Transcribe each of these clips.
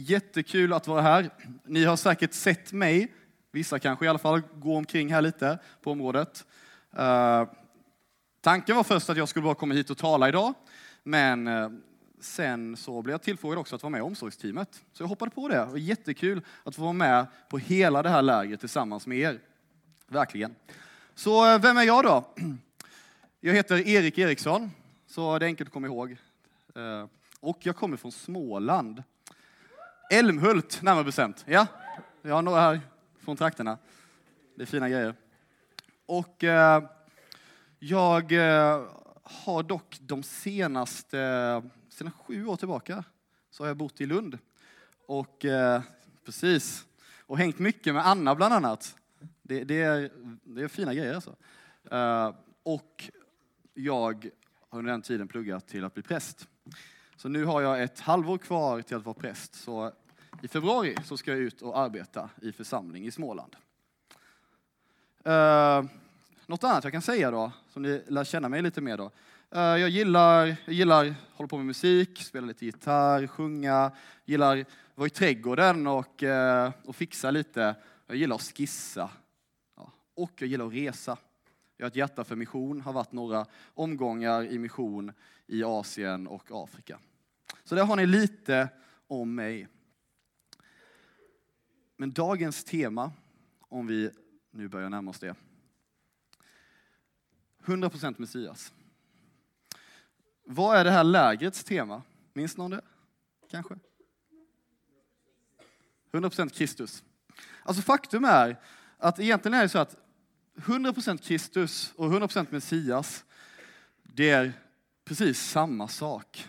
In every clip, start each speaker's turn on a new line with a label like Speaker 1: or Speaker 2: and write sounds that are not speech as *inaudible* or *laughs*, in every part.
Speaker 1: Jättekul att vara här. Ni har säkert sett mig, vissa kanske i alla fall, gå omkring här lite på området. Uh, tanken var först att jag skulle bara komma hit och tala idag, men uh, sen så blev jag tillfrågad också att vara med i omsorgsteamet. Så jag hoppade på det. Det var jättekul att få vara med på hela det här lägret tillsammans med er. Verkligen. Så uh, vem är jag då? *clears throat* Jag heter Erik Eriksson, så det är enkelt att komma ihåg. Och jag kommer från Småland. Älmhult närmare bestämt. Ja, jag har några här från trakterna. Det är fina grejer. Och eh, jag eh, har dock de senaste, sedan sju år tillbaka, så har jag bott i Lund. Och eh, precis, och hängt mycket med Anna bland annat. Det, det är, det är fina grejer alltså. Eh, och jag har under den tiden pluggat till att bli präst. Så nu har jag ett halvår kvar till att vara präst. Så i februari så ska jag ut och arbeta i församling i Småland. Eh, något annat jag kan säga då, som ni lär känna mig lite mer då. Eh, jag gillar, jag gillar hålla på med musik, spela lite gitarr, sjunga, gillar vara i trädgården och, eh, och fixa lite. Jag gillar att skissa. Ja. Och jag gillar att resa. Jag har ett hjärta för mission, har varit några omgångar i mission i Asien och Afrika. Så där har ni lite om mig. Men dagens tema, om vi nu börjar närma oss det. 100% Messias. Vad är det här lägrets tema? Minns någon det? Kanske? 100% Kristus. Alltså faktum är att egentligen är det så att 100% Kristus och 100% Messias, det är precis samma sak.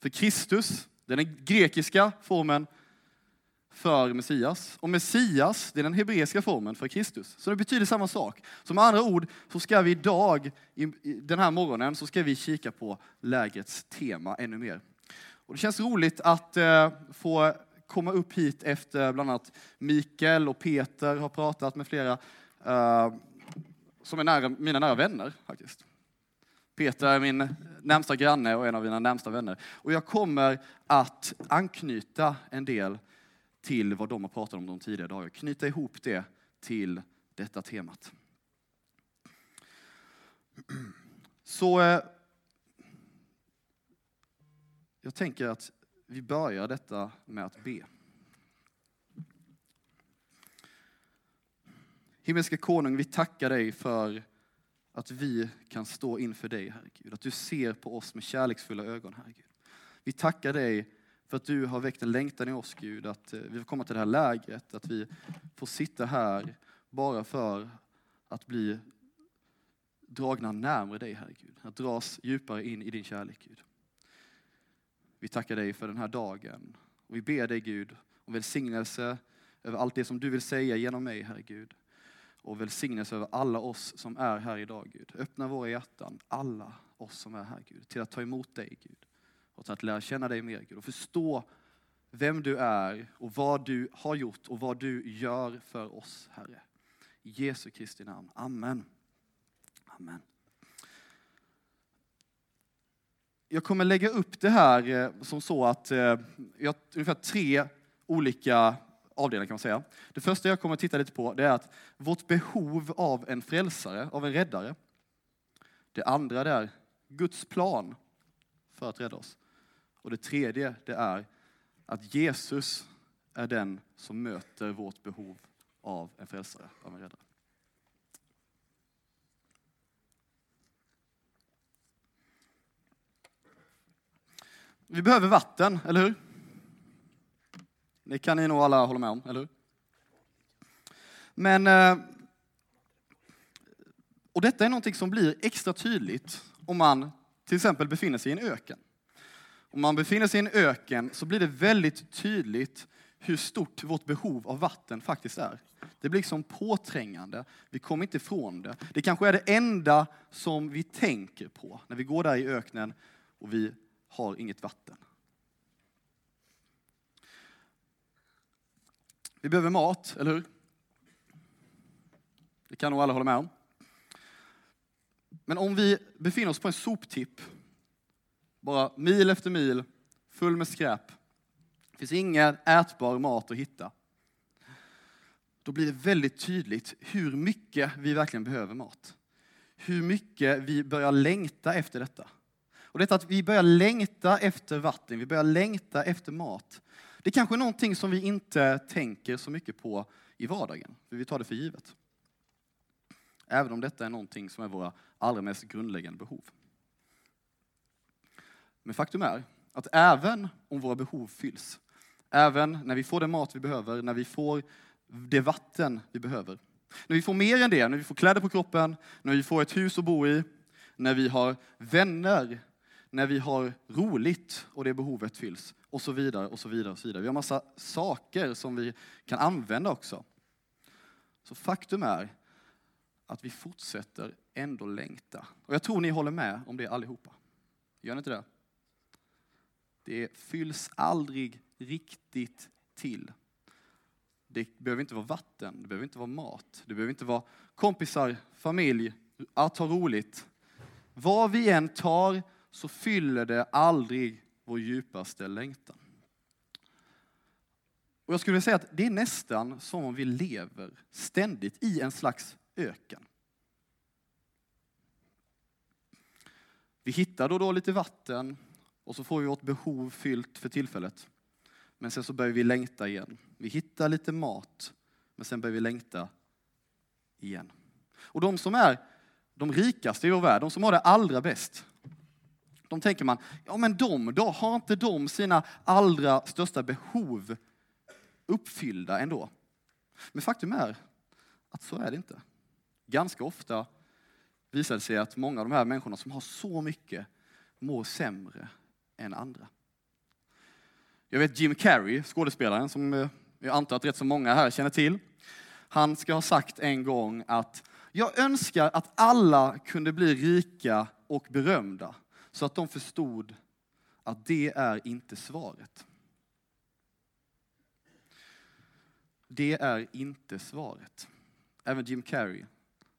Speaker 1: För Kristus, det är den grekiska formen för Messias. Och Messias, det är den hebreiska formen för Kristus. Så det betyder samma sak. Så med andra ord så ska vi idag, den här morgonen, så ska vi kika på lägrets tema ännu mer. Och det känns roligt att eh, få komma upp hit efter bland annat Mikael och Peter har pratat med flera eh, som är nära, mina nära vänner faktiskt. Peter är min närmsta granne och en av mina närmsta vänner. Och jag kommer att anknyta en del till vad de har pratat om de tidigare dagarna. Knyta ihop det till detta temat. Så eh, jag tänker att vi börjar detta med att be. Himmelske konung, vi tackar dig för att vi kan stå inför dig, Herre Gud. Att du ser på oss med kärleksfulla ögon, Herre Gud. Vi tackar dig för att du har väckt en längtan i oss, Gud, att eh, vi får komma till det här lägret, att vi får sitta här bara för att bli dragna närmare dig, Herre Gud. Att dras djupare in i din kärlek, Gud. Vi tackar dig för den här dagen. Och vi ber dig, Gud, om välsignelse över allt det som du vill säga genom mig, Herre Gud. Och välsignelse över alla oss som är här idag, Gud. Öppna våra hjärtan, alla oss som är här, Gud, till att ta emot dig, Gud och till att lära känna dig mer Gud och förstå vem du är och vad du har gjort och vad du gör för oss Herre. I Jesu Kristi namn. Amen. Amen. Jag kommer lägga upp det här eh, som så att vi jag har ungefär tre olika avdelningar kan man säga. Det första jag kommer att titta lite på det är att vårt behov av en frälsare, av en räddare. Det andra det är Guds plan för att rädda oss. Och det tredje, det är att Jesus är den som möter vårt behov av en frälsare, av en räddare. Vi behöver vatten, eller hur? Det kan ni nog alla hålla med om, eller hur? Men, eh, och detta är någonting som blir extra tydligt om man till exempel befinner sig i en öken om man befinner sig i en öken så blir det väldigt tydligt hur stort vårt behov av vatten faktiskt är. Det blir liksom påträngande. Vi kommer inte ifrån det. Det kanske är det enda som vi tänker på när vi går där i öknen och vi har inget vatten. Vi behöver mat, eller hur? Det kan nog alla hålla med om. Men om vi befinner oss på en soptipp bara mil efter mil, full med skräp. Det finns ingen ätbar mat att hitta. Då blir det väldigt tydligt hur mycket vi verkligen behöver mat. Hur mycket vi börjar längta efter detta. Och detta att vi börjar längta efter vatten, vi börjar längta efter mat. Det är kanske är någonting som vi inte tänker så mycket på i vardagen, för vi tar det för givet. Även om detta är någonting som är våra allra mest grundläggande behov. Men faktum är att även om våra behov fylls, även när vi får den mat vi behöver, när vi får det vatten vi behöver, när vi får mer än det, när vi får kläder på kroppen, när vi får ett hus att bo i, när vi har vänner, när vi har roligt och det behovet fylls och så vidare och så vidare. och så vidare. Vi har massa saker som vi kan använda också. Så faktum är att vi fortsätter ändå längta. Och jag tror ni håller med om det allihopa. Gör ni inte det? Det fylls aldrig riktigt till. Det behöver inte vara vatten, det behöver inte vara mat, det behöver inte vara kompisar, familj, att ha roligt. Vad vi än tar så fyller det aldrig vår djupaste längtan. Och jag skulle vilja säga att det är nästan som om vi lever ständigt i en slags öken. Vi hittar då och då lite vatten och så får vi vårt behov fyllt för tillfället. Men sen så börjar vi längta igen. Vi hittar lite mat, men sen börjar vi längta igen. Och de som är de rikaste i vår värld, de som har det allra bäst, de tänker man, ja men de då, har inte de sina allra största behov uppfyllda ändå? Men faktum är att så är det inte. Ganska ofta visar det sig att många av de här människorna som har så mycket mår sämre än andra. Jag vet Jim Carrey, skådespelaren som eh, jag antar att rätt så många här känner till. Han ska ha sagt en gång att jag önskar att alla kunde bli rika och berömda så att de förstod att det är inte svaret. Det är inte svaret. Även Jim Carrey,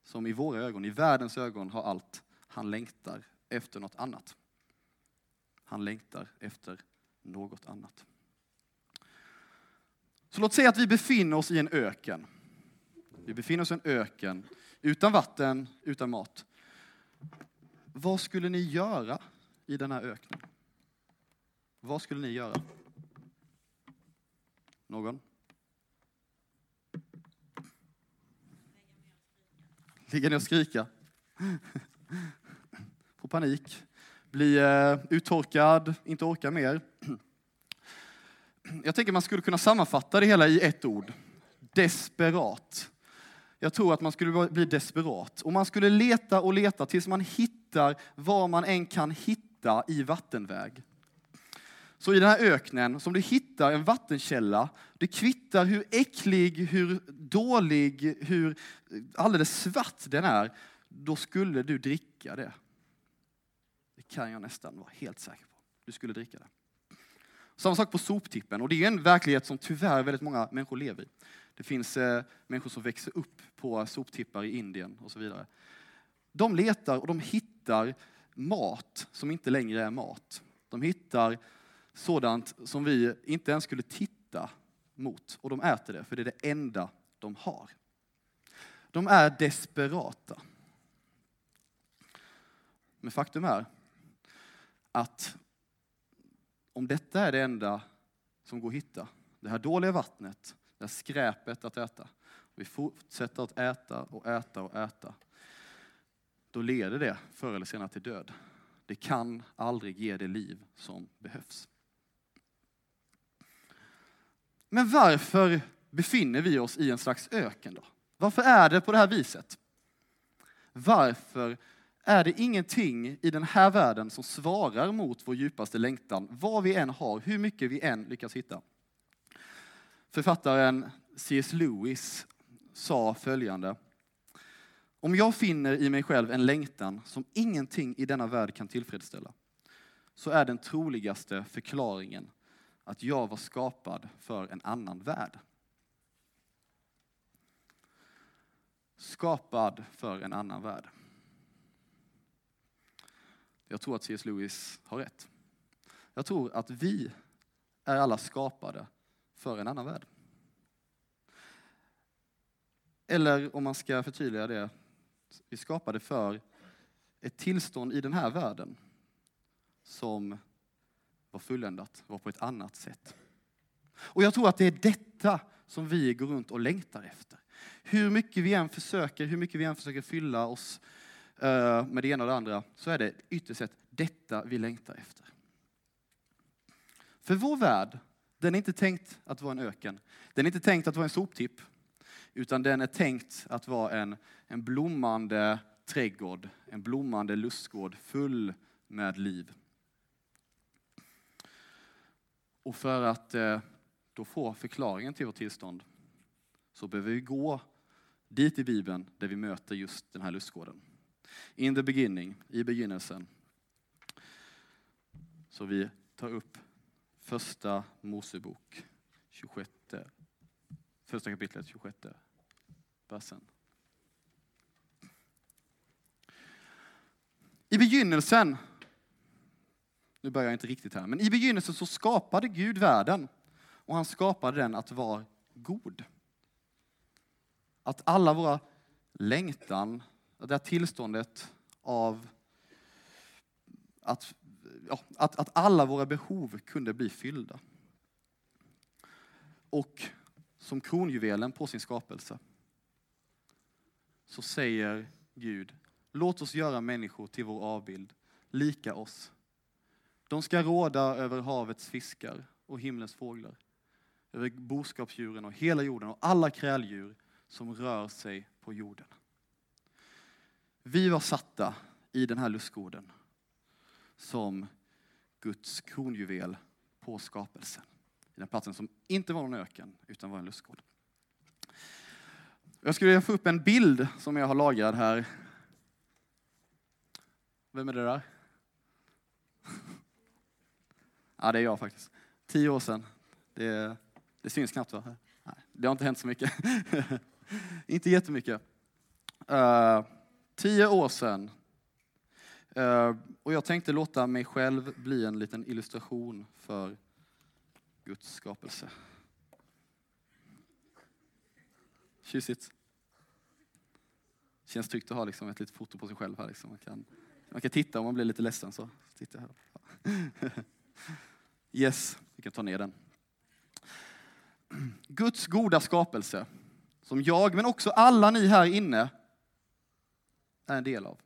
Speaker 1: som i våra ögon, i världens ögon har allt, han längtar efter något annat. Han längtar efter något annat. Så låt säga att vi befinner oss i en öken. Vi befinner oss i en öken utan vatten, utan mat. Vad skulle ni göra i den här öknen? Vad skulle ni göra? Någon? Ligga ner och skrika? *laughs* Få panik? Bli eh, uttorkad, inte orka mer? Jag tänker man skulle kunna sammanfatta det hela i ett ord. Desperat. Jag tror att man skulle bli desperat. Och man skulle leta och leta tills man hittar vad man än kan hitta i vattenväg. Så i den här öknen, som du hittar en vattenkälla, det kvittar hur äcklig, hur dålig, hur eh, alldeles svart den är, då skulle du dricka det. Det kan jag nästan vara helt säker på. Du skulle dricka det. Samma sak på soptippen, och det är en verklighet som tyvärr väldigt många människor lever i. Det finns eh, människor som växer upp på soptippar i Indien och så vidare. De letar och de hittar mat som inte längre är mat. De hittar sådant som vi inte ens skulle titta mot och de äter det för det är det enda de har. De är desperata. Men faktum är att om detta är det enda som går att hitta, det här dåliga vattnet, det här skräpet att äta, och vi fortsätter att äta och äta och äta, då leder det förr eller senare till död. Det kan aldrig ge det liv som behövs. Men varför befinner vi oss i en slags öken då? Varför är det på det här viset? Varför är det ingenting i den här världen som svarar mot vår djupaste längtan, vad vi än har, hur mycket vi än lyckas hitta. Författaren C.S. Lewis sa följande. Om jag finner i mig själv en längtan som ingenting i denna värld kan tillfredsställa, så är den troligaste förklaringen att jag var skapad för en annan värld. Skapad för en annan värld. Jag tror att C.S. Lewis har rätt. Jag tror att vi är alla skapade för en annan värld. Eller om man ska förtydliga det, vi skapade för ett tillstånd i den här världen som var fulländat, var på ett annat sätt. Och jag tror att det är detta som vi går runt och längtar efter. Hur mycket vi än försöker, hur mycket vi än försöker fylla oss Eh, med det ena och det andra, så är det ytterst sett detta vi längtar efter. För vår värld, den är inte tänkt att vara en öken. Den är inte tänkt att vara en soptipp. Utan den är tänkt att vara en, en blommande trädgård, en blommande lustgård full med liv. Och för att eh, då få förklaringen till vårt tillstånd så behöver vi gå dit i Bibeln där vi möter just den här lustgården. In the beginning, i begynnelsen. Så vi tar upp första Mosebok, 26, första kapitlet, 26 versen. I begynnelsen, nu börjar jag inte riktigt här, men i begynnelsen så skapade Gud världen och han skapade den att vara god. Att alla våra längtan, det här tillståndet av att, ja, att, att alla våra behov kunde bli fyllda. Och som kronjuvelen på sin skapelse så säger Gud, låt oss göra människor till vår avbild, lika oss. De ska råda över havets fiskar och himlens fåglar, över boskapsdjuren och hela jorden och alla kräldjur som rör sig på jorden. Vi var satta i den här lustgården som Guds kronjuvel på skapelsen. I den platsen som inte var någon öken, utan var en lustgård. Jag skulle vilja få upp en bild som jag har lagrad här. Vem är det där? *laughs* Ja, det är jag faktiskt. Tio år sedan. Det, det syns knappt va? Nej, det har inte hänt så mycket. *laughs* inte jättemycket. Uh, tio år sedan. Eh, och jag tänkte låta mig själv bli en liten illustration för Guds skapelse. Tjusigt. Känns tryggt att ha liksom ett litet foto på sig själv här. Liksom. Man, kan, man kan titta om man blir lite ledsen. Så titta här. *laughs* Yes, vi kan ta ner den. Guds goda skapelse, som jag, men också alla ni här inne, är en del av.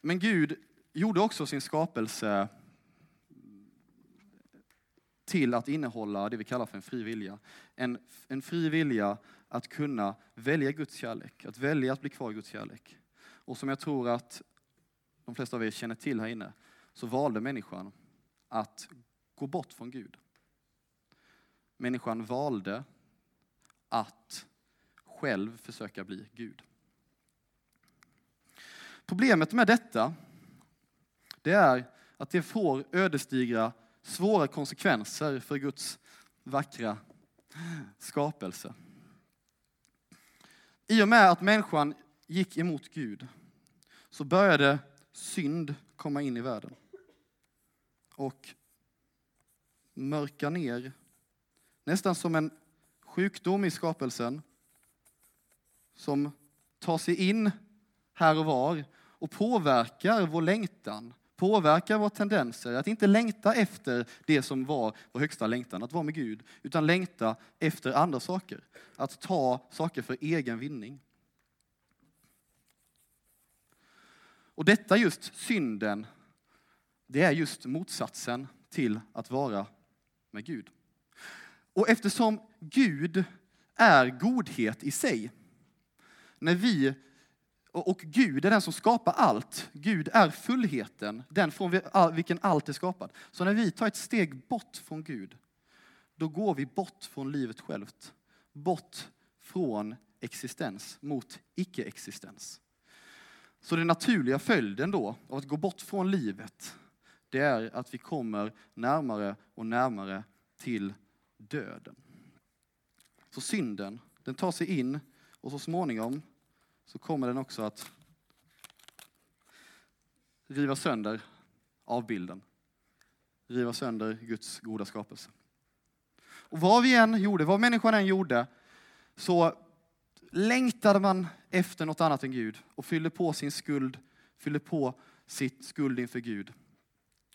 Speaker 1: Men Gud gjorde också sin skapelse till att innehålla det vi kallar för en fri vilja. En, en fri vilja att kunna välja Guds kärlek, att välja att bli kvar i Guds kärlek. Och som jag tror att de flesta av er känner till här inne, så valde människan att gå bort från Gud. Människan valde att själv försöka bli Gud. Problemet med detta, det är att det får ödesdigra svåra konsekvenser för Guds vackra skapelse. I och med att människan gick emot Gud så började synd komma in i världen och mörka ner, nästan som en sjukdom i skapelsen som tar sig in här och var och påverkar vår längtan påverkar våra tendenser, att inte längta efter det som var vår högsta längtan, att vara med Gud, utan längta efter andra saker. Att ta saker för egen vinning. Och detta just synden, det är just motsatsen till att vara med Gud. Och eftersom Gud är godhet i sig, när vi och Gud är den som skapar allt. Gud är fullheten, den från vilken allt är skapat. Så när vi tar ett steg bort från Gud, då går vi bort från livet självt. Bort från existens mot icke-existens. Så den naturliga följden då av att gå bort från livet, det är att vi kommer närmare och närmare till döden. Så synden, den tar sig in och så småningom så kommer den också att riva sönder avbilden riva sönder Guds goda skapelse. Och vad vi än gjorde, vad människan än gjorde, så längtade man efter något annat än Gud och fyllde på sin skuld, fyllde på sitt skuld inför Gud.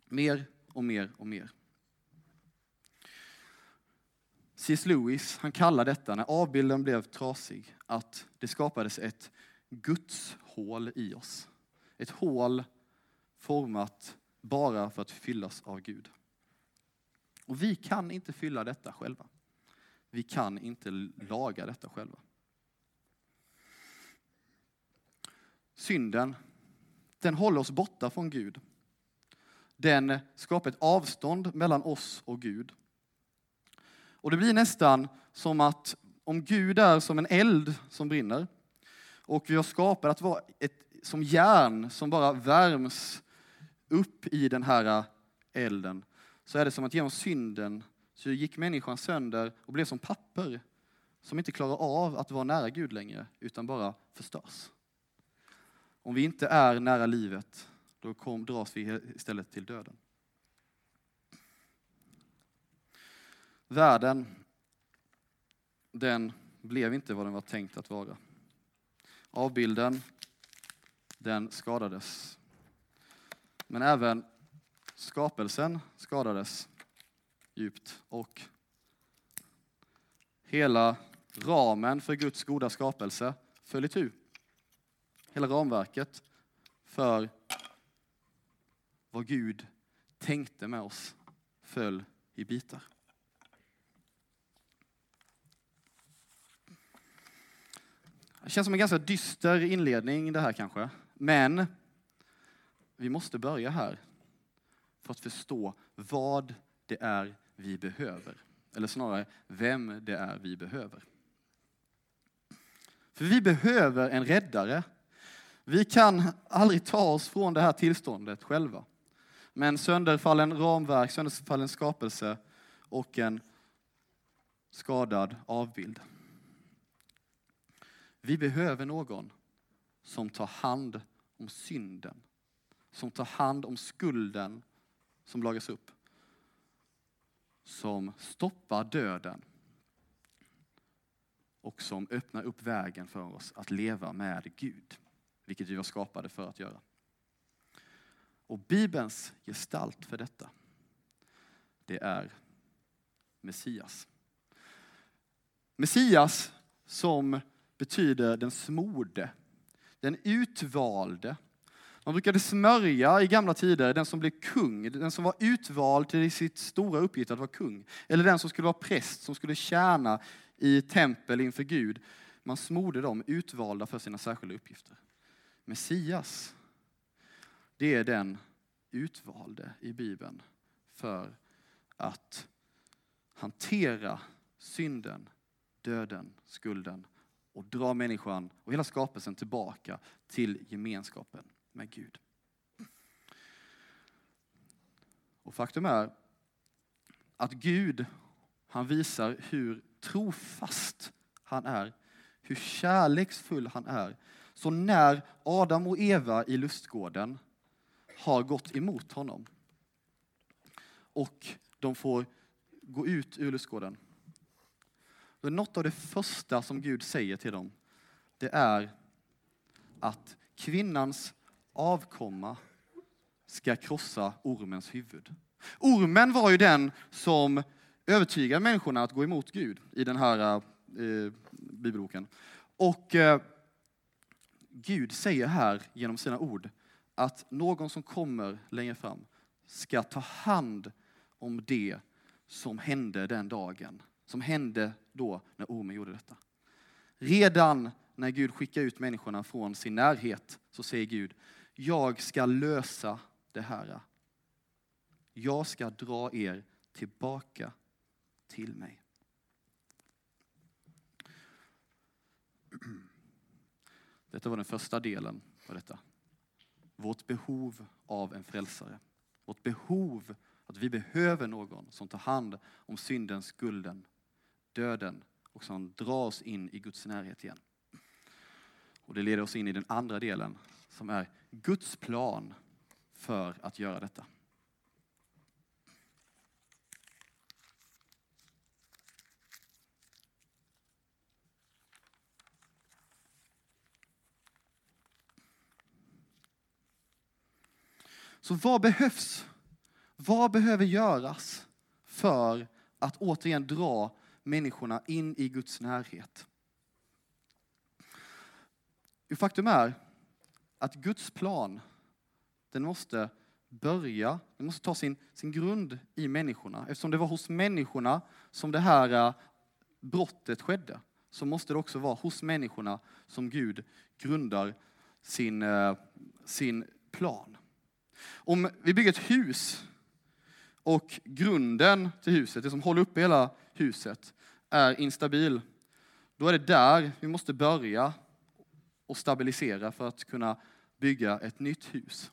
Speaker 1: Mer och mer och mer. C.S. Lewis, han kallar detta, när avbilden blev trasig, att det skapades ett Guds hål i oss. Ett hål format bara för att fyllas av Gud. Och vi kan inte fylla detta själva. Vi kan inte laga detta själva. Synden, den håller oss borta från Gud. Den skapar ett avstånd mellan oss och Gud. Och det blir nästan som att om Gud är som en eld som brinner och vi har skapat att vara ett, som järn som bara värms upp i den här elden så är det som att genom synden så gick människan sönder och blev som papper som inte klarar av att vara nära Gud längre utan bara förstörs. Om vi inte är nära livet då kom, dras vi istället till döden. Världen, den blev inte vad den var tänkt att vara. Avbilden, den skadades. Men även skapelsen skadades djupt och hela ramen för Guds goda skapelse föll itu. Hela ramverket för vad Gud tänkte med oss föll i bitar. Det känns som en ganska dyster inledning det här kanske. Men vi måste börja här för att förstå vad det är vi behöver. Eller snarare, vem det är vi behöver. För vi behöver en räddare. Vi kan aldrig ta oss från det här tillståndet själva. Med en sönderfallen ramverk, sönderfallen skapelse och en skadad avbild. Vi behöver någon som tar hand om synden, som tar hand om skulden som lagas upp, som stoppar döden och som öppnar upp vägen för oss att leva med Gud, vilket vi var skapade för att göra. Och Bibelns gestalt för detta, det är Messias. Messias som betyder den smorde, den utvalde. Man brukade smörja i gamla tider den som blev kung, den som var utvald till sitt stora uppgift att vara kung. Eller den som skulle vara präst, som skulle tjäna i tempel inför Gud. Man smorde dem utvalda för sina särskilda uppgifter. Messias, det är den utvalde i Bibeln för att hantera synden, döden, skulden och dra människan och hela skapelsen tillbaka till gemenskapen med Gud. Och faktum är att Gud, han visar hur trofast han är, hur kärleksfull han är. Så när Adam och Eva i lustgården har gått emot honom och de får gå ut ur lustgården och något av det första som Gud säger till dem, det är att kvinnans avkomma ska krossa ormens huvud. Ormen var ju den som övertygade människorna att gå emot Gud i den här eh, bibelboken. Och eh, Gud säger här genom sina ord att någon som kommer längre fram ska ta hand om det som hände den dagen som hände då när ormen gjorde detta. Redan när Gud skickar ut människorna från sin närhet så säger Gud, jag ska lösa det här. Jag ska dra er tillbaka till mig. *clears throat* Detta var den första delen av detta. Vårt behov av en frälsare. Vårt behov, att vi behöver någon som tar hand om syndens, skulden döden och som drar oss in i Guds närhet igen. Och Det leder oss in i den andra delen som är Guds plan för att göra detta. Så vad behövs? Vad behöver göras för att återigen dra människorna in i Guds närhet? Faktum är att Guds plan, den måste börja, den måste ta sin, sin grund i människorna. Eftersom det var hos människorna som det här eh, brottet skedde, så måste det också vara hos människorna som Gud grundar sin, eh, sin plan. Om vi bygger ett hus och grunden till huset, det som håller uppe hela huset, är instabil, då är det där vi måste börja och stabilisera för att kunna bygga ett nytt hus.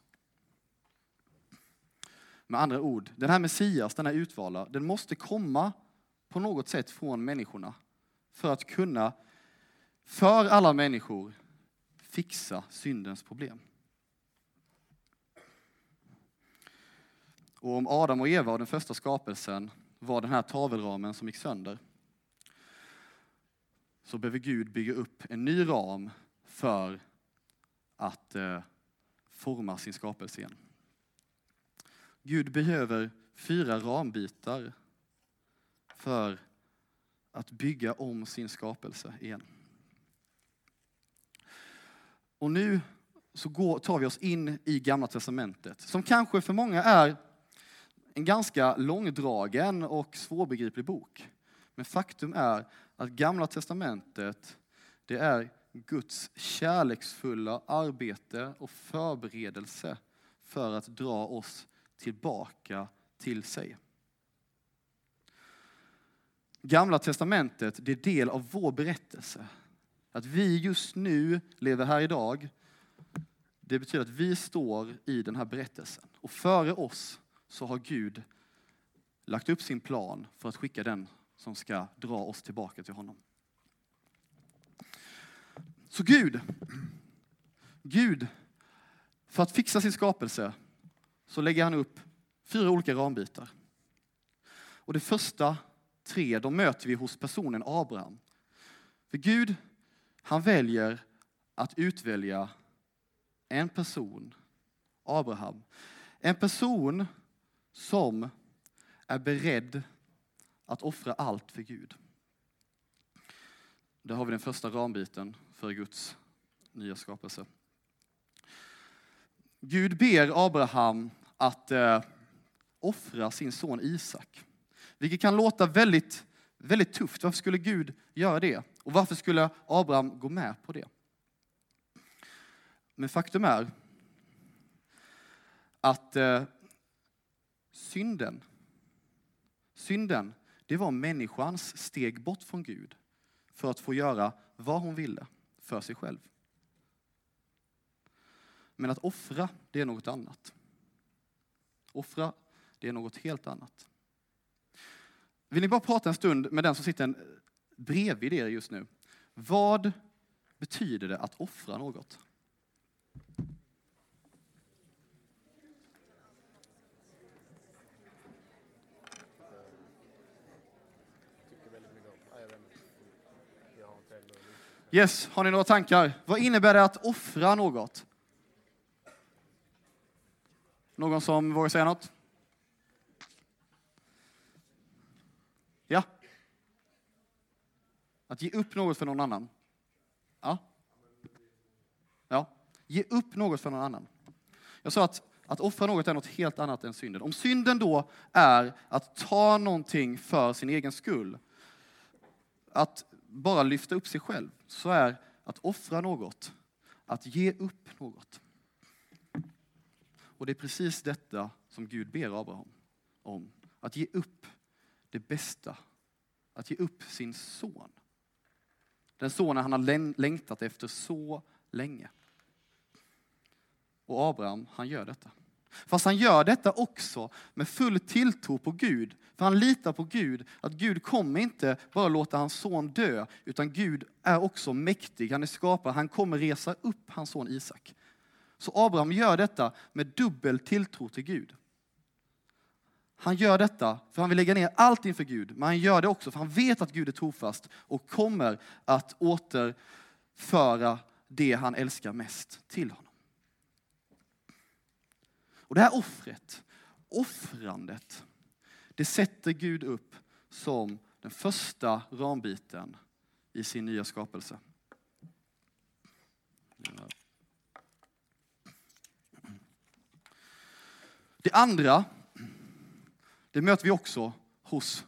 Speaker 1: Med andra ord, den här Messias, den här utvalda, den måste komma på något sätt från människorna för att kunna, för alla människor, fixa syndens problem. Och om Adam och Eva och den första skapelsen var den här tavelramen som gick sönder, så behöver Gud bygga upp en ny ram för att eh, forma sin skapelse igen. Gud behöver fyra rambitar för att bygga om sin skapelse igen. Och nu så går, tar vi oss in i Gamla Testamentet, som kanske för många är en ganska långdragen och svårbegriplig bok. Men faktum är att Gamla Testamentet, det är Guds kärleksfulla arbete och förberedelse för att dra oss tillbaka till sig. Gamla testamentet det är del av vår berättelse. Att vi just nu lever här idag, det betyder att vi står i den här berättelsen. Och före oss så har Gud lagt upp sin plan för att skicka den som ska dra oss tillbaka till honom. Så Gud, Gud, för att fixa sin skapelse så lägger han upp fyra olika rambitar. Och det första tre, de möter vi hos personen Abraham. För Gud, han väljer att utvälja en person, Abraham. En person som är beredd att offra allt för Gud. Där har vi den första rambiten för Guds nya skapelse. Gud ber Abraham att eh, offra sin son Isak. Vilket kan låta väldigt, väldigt tufft. Varför skulle Gud göra det? Och varför skulle Abraham gå med på det? Men faktum är att eh, synden, synden, det var människans steg bort från Gud för att få göra vad hon ville för sig själv. Men att offra, det är något annat. Offra, det är något helt annat. Vill ni bara prata en stund med den som sitter bredvid er just nu? Vad betyder det att offra något? Yes, har ni några tankar? Vad innebär det att offra något? Någon som vågar säga något? Ja? Att ge upp något för någon annan? Ja? Ja, ge upp något för någon annan. Jag sa att, att offra något är något helt annat än synden. Om synden då är att ta någonting för sin egen skull, att bara lyfta upp sig själv, så är att offra något, att ge upp något. Och det är precis detta som Gud ber Abraham om. Att ge upp det bästa. Att ge upp sin son. Den sonen han har längtat efter så länge. Och Abraham, han gör detta. Fast han gör detta också med full tilltro på Gud. För han litar på Gud, att Gud kommer inte bara låta hans son dö, utan Gud är också mäktig, han är skapare, han kommer resa upp hans son Isak. Så Abraham gör detta med dubbel tilltro till Gud. Han gör detta för han vill lägga ner allt inför Gud, men han gör det också för han vet att Gud är trofast och kommer att återföra det han älskar mest till honom. Och det här offret, offrandet, det sätter Gud upp som den första rambiten i sin nya skapelse. Det andra, det möter vi också hos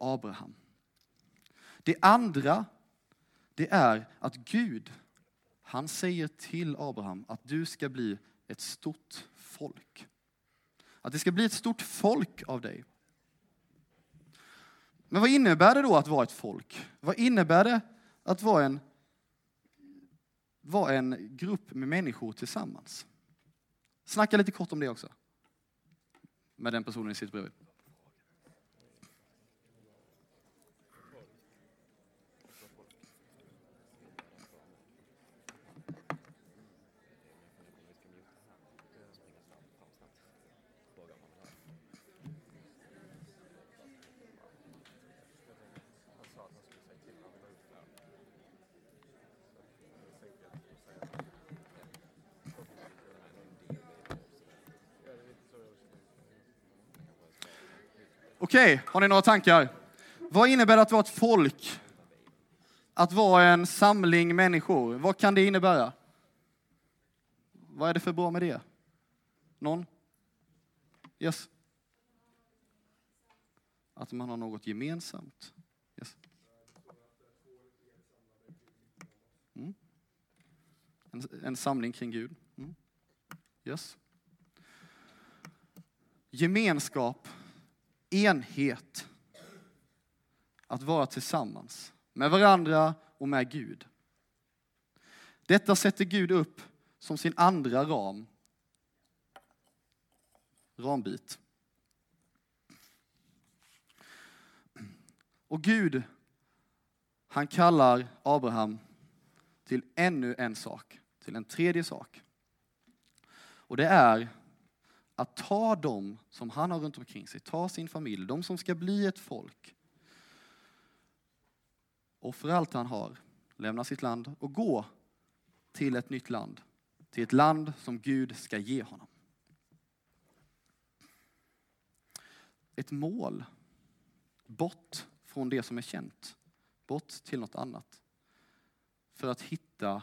Speaker 1: Abraham. Det andra, det är att Gud, han säger till Abraham att du ska bli ett stort folk. Att det ska bli ett stort folk av dig. Men vad innebär det då att vara ett folk? Vad innebär det att vara en, vara en grupp med människor tillsammans? Snacka lite kort om det också. Med den personen ni sitter bredvid. Okej, okay, har ni några tankar? Vad innebär det att vara ett folk? Att vara en samling människor? Vad kan det innebära? Vad är det för bra med det? Någon? Yes? Att man har något gemensamt? Yes? Mm. En, en, samling kring Gud? Mm. Yes? Gemenskap enhet. Att vara tillsammans med varandra och med Gud. Detta sätter Gud upp som sin andra ram. Rambit. Och Gud, han kallar Abraham till ännu en sak, till en tredje sak. Och det är att ta dem som han har runt omkring sig, ta sin familj, de som ska bli ett folk. och Offra allt han har, lämna sitt land och gå till ett nytt land. Till ett land som Gud ska ge honom. Ett mål. Bort från det som är känt. Bort till något annat. För att hitta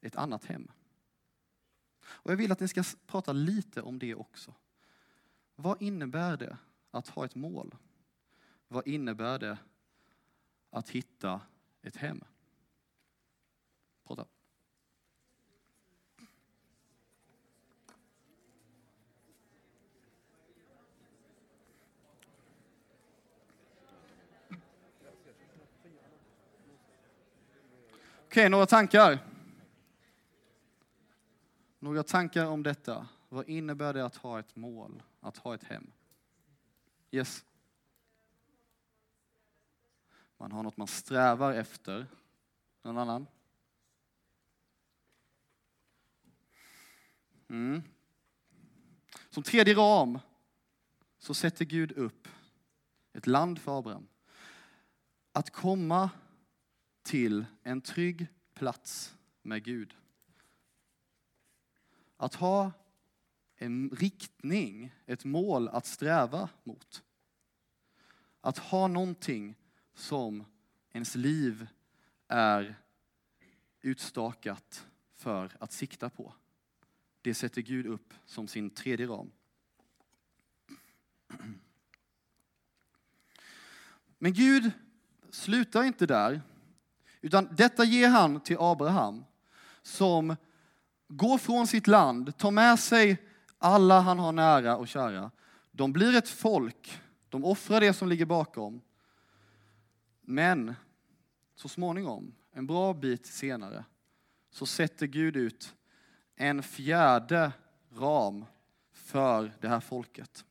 Speaker 1: ett annat hem. Och jag vill att ni ska prata lite om det också. Vad innebär det att ha ett mål? Vad innebär det att hitta ett hem? Prata. Okej, några tankar? Några tankar om detta? Vad innebär det att ha ett mål, att ha ett hem? Yes? Man har något man strävar efter. Någon annan? Mm. Som tredje ram så sätter Gud upp ett land för Abraham. Att komma till en trygg plats med Gud. Att ha en riktning, ett mål att sträva mot. Att ha någonting som ens liv är utstakat för att sikta på. Det sätter Gud upp som sin tredje ram. Men Gud slutar inte där, utan detta ger han till Abraham som går från sitt land, tar med sig alla han har nära och kära. De blir ett folk, de offrar det som ligger bakom. Men så småningom, en bra bit senare, så sätter Gud ut en fjärde ram för det här folket.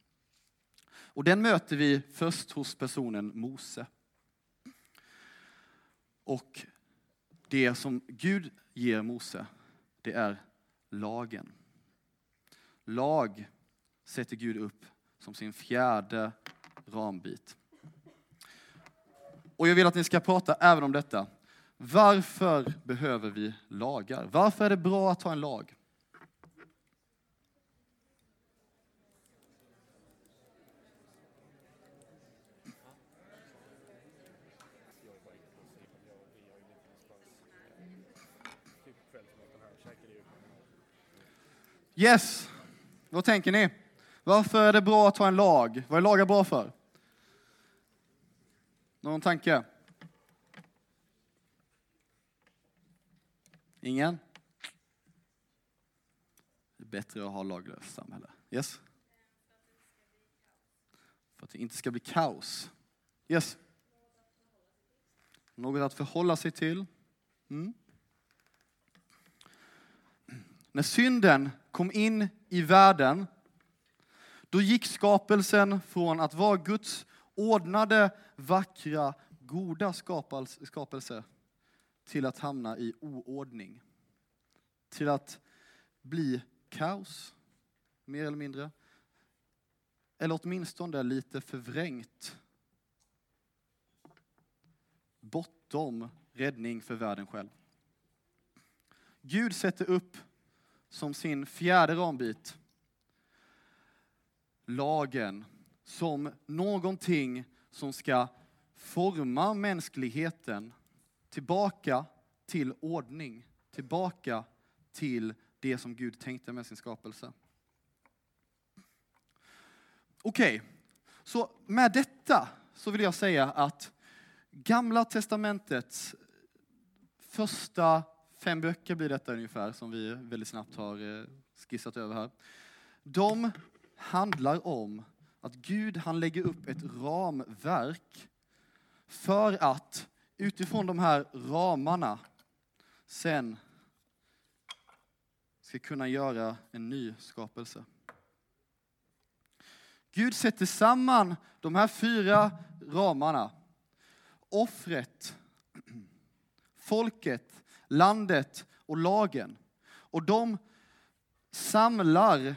Speaker 1: Och den möter vi först hos personen Mose. Och det som Gud ger Mose, det är lagen. Lag sätter Gud upp som sin fjärde rambit. Och jag vill att ni ska prata även om detta. Varför behöver vi lagar? Varför är det bra att ha en lag? Yes, vad tänker ni? Varför är det bra att ha en lag? Vad är lagar bra för? Någon tanke? Ingen? Det är bättre att ha laglöst samhälle. Yes? För att det inte ska bli kaos. Yes? Något att förhålla sig till. Mm. När synden kom in i världen, då gick skapelsen från att vara Guds ordnade, vackra, goda skapelse till att hamna i oordning. Till att bli kaos, mer eller mindre. Eller åtminstone lite förvrängt. Bortom räddning för världen själv. Gud sätter upp som sin fjärde rambit lagen som någonting som ska forma mänskligheten tillbaka till ordning, tillbaka till det som Gud tänkte med sin skapelse. Okej, okay. så med detta så vill jag säga att Gamla testamentets första fem böcker blir detta ungefär, som vi väldigt snabbt har eh, skissat över här. De handlar om att Gud han lägger upp ett ramverk för att utifrån de här ramarna sen ska kunna göra en ny skapelse. Gud sätter samman de här fyra ramarna. Offret, *clears throat* folket, landet och lagen. Och de samlar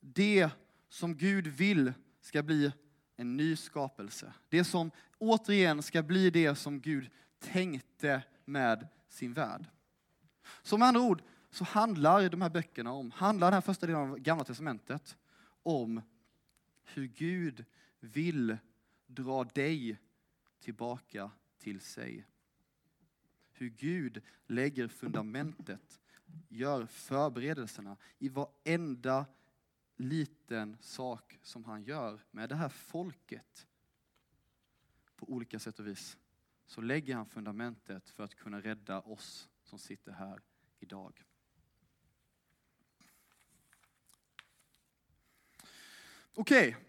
Speaker 1: det som Gud vill ska bli en ny skapelse. Det som återigen ska bli det som Gud tänkte med sin värld. Så med andra ord så handlar de här böckerna om, handlar den här första delen av Gamla Testamentet om hur Gud vill dra dig tillbaka till sig. Hur Gud lägger fundamentet, gör förberedelserna i varenda liten sak som han gör med det här folket på olika sätt och vis så lägger han fundamentet för att kunna rädda oss som sitter här idag. Okej, okay.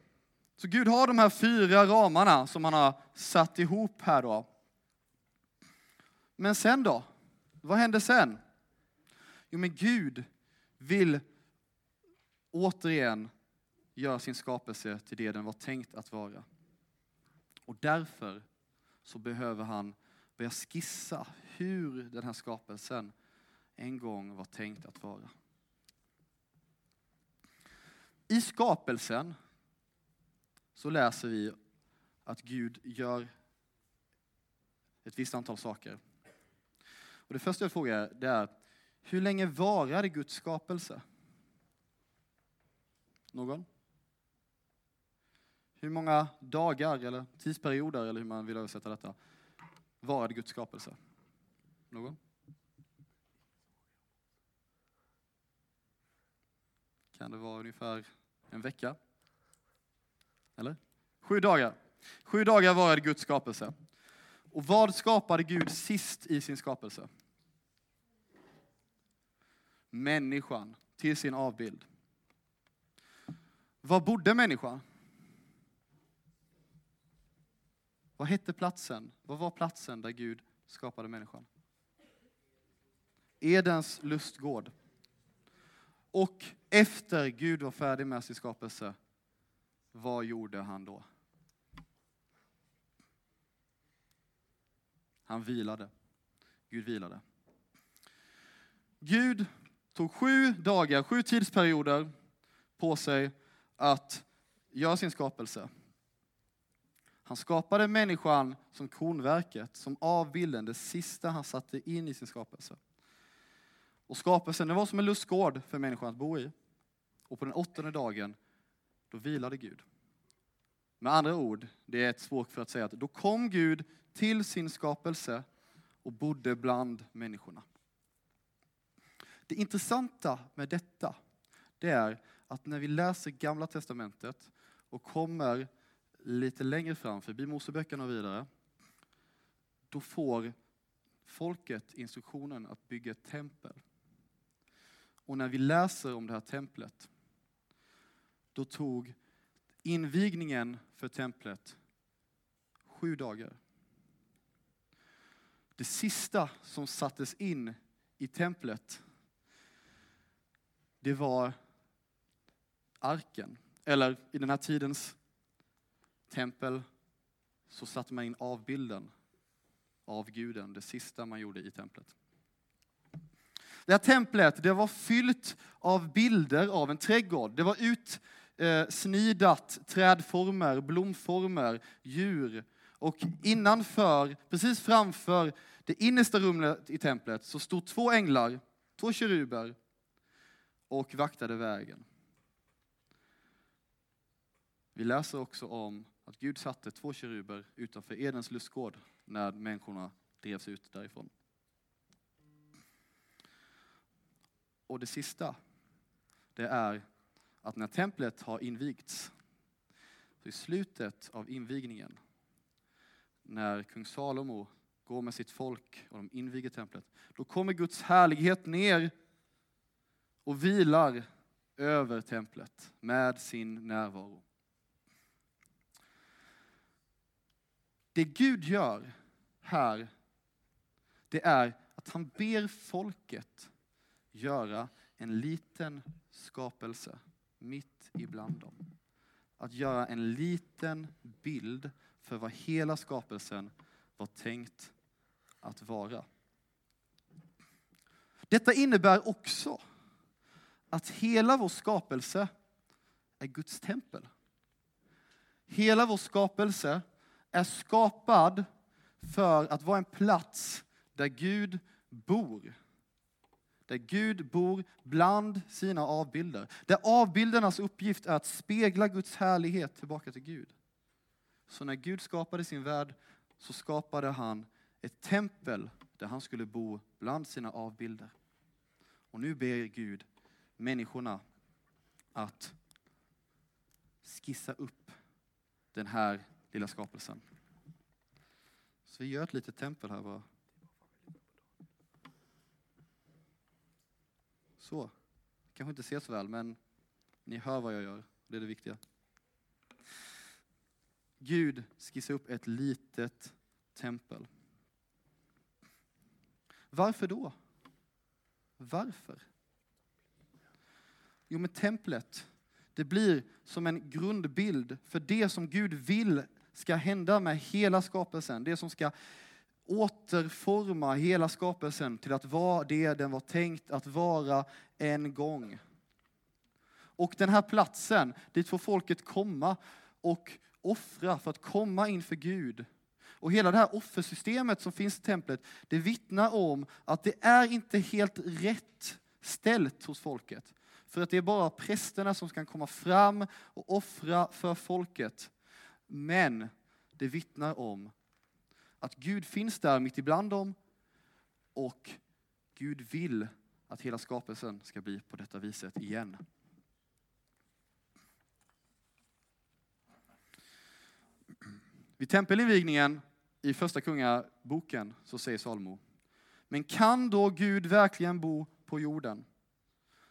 Speaker 1: så Gud har de här fyra ramarna som han har satt ihop här då. Men sen då? Vad händer sen? Jo, men Gud vill återigen göra sin skapelse till det den var tänkt att vara. Och därför så behöver han börja skissa hur den här skapelsen en gång var tänkt att vara. I skapelsen så läser vi att Gud gör ett visst antal saker. Och det första jag frågar det är, hur länge varade Guds skapelse? Någon? Hur många dagar eller tidsperioder, eller hur man vill översätta detta, varade Guds skapelse? Någon? Kan det vara ungefär en vecka? Eller? Sju dagar. Sju dagar varade Guds skapelse. Och vad skapade Gud sist i sin skapelse? Människan till sin avbild. Var bodde människan? Vad hette platsen? Vad var platsen där Gud skapade människan? Edens lustgård. Och efter Gud var färdig med sin skapelse, vad gjorde han då? Han vilade. Gud vilade. Gud tog sju dagar, sju tidsperioder på sig att göra sin skapelse. Han skapade människan som kronverket, som avbilden, det sista han satte in i sin skapelse. Och skapelsen det var som en lustgård för människan att bo i. Och på den åttonde dagen, då vilade Gud. Med andra ord, det är ett språk för att säga att då kom Gud till sin skapelse och bodde bland människorna. Det intressanta med detta, det är att när vi läser Gamla Testamentet och kommer lite längre fram, förbi Moseböckerna och vidare, då får folket instruktionen att bygga ett tempel. Och när vi läser om det här templet, då tog invigningen för templet sju dagar. Det sista som sattes in i templet, det var arken. Eller i den här tidens tempel så satte man in avbilden av guden, det sista man gjorde i templet. Det här templet det var fyllt av bilder av en trädgård. Det var utsnidat trädformer, blomformer, djur. Och innanför, precis framför det innersta rummet i templet så stod två änglar, två keruber och vaktade vägen. Vi läser också om att Gud satte två keruber utanför Edens lustgård när människorna drevs ut därifrån. Och det sista, det är att när templet har invigts, så i slutet av invigningen, när kung Salomo går med sitt folk och de inviger templet, då kommer Guds härlighet ner och vilar över templet med sin närvaro. Det Gud gör här, det är att han ber folket göra en liten skapelse mitt ibland dem. Att göra en liten bild för vad hela skapelsen var tänkt att vara. Detta innebär också att hela vår skapelse är Guds tempel. Hela vår skapelse är skapad för att vara en plats där Gud bor. Där Gud bor bland sina avbilder. Där avbildernas uppgift är att spegla Guds härlighet tillbaka till Gud. Så när Gud skapade sin värld så skapade han ett tempel där han skulle bo bland sina avbilder. Och nu ber Gud människorna att skissa upp den här lilla skapelsen. Så vi gör ett litet tempel här bara. Så. Kanske inte ser så väl, men ni hör vad jag gör. Det är det viktiga. Gud skissar upp ett litet tempel. Varför då? Varför? Jo, men templet, det blir som en grundbild för det som Gud vill ska hända med hela skapelsen. Det som ska återforma hela skapelsen till att vara det den var tänkt att vara en gång. Och den här platsen, dit får folket komma och offra för att komma inför Gud. Och hela det här offersystemet som finns i templet, det vittnar om att det är inte helt rätt ställt hos folket. För att det är bara prästerna som kan komma fram och offra för folket. Men det vittnar om att Gud finns där mitt ibland dem och Gud vill att hela skapelsen ska bli på detta viset igen. Vid tempelinvigningen i första kungaboken så säger Salomo, men kan då Gud verkligen bo på jorden?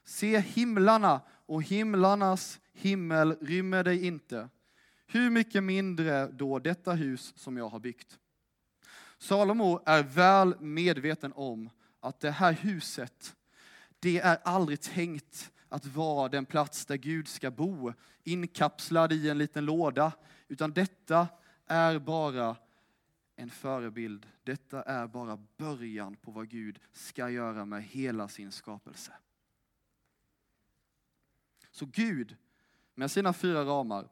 Speaker 1: Se himlarna och himlarnas himmel rymmer dig inte. Hur mycket mindre då detta hus som jag har byggt? Salomo är väl medveten om att det här huset, det är aldrig tänkt att vara den plats där Gud ska bo, inkapslad i en liten låda, utan detta är bara en förebild. Detta är bara början på vad Gud ska göra med hela sin skapelse. Så Gud, med sina fyra ramar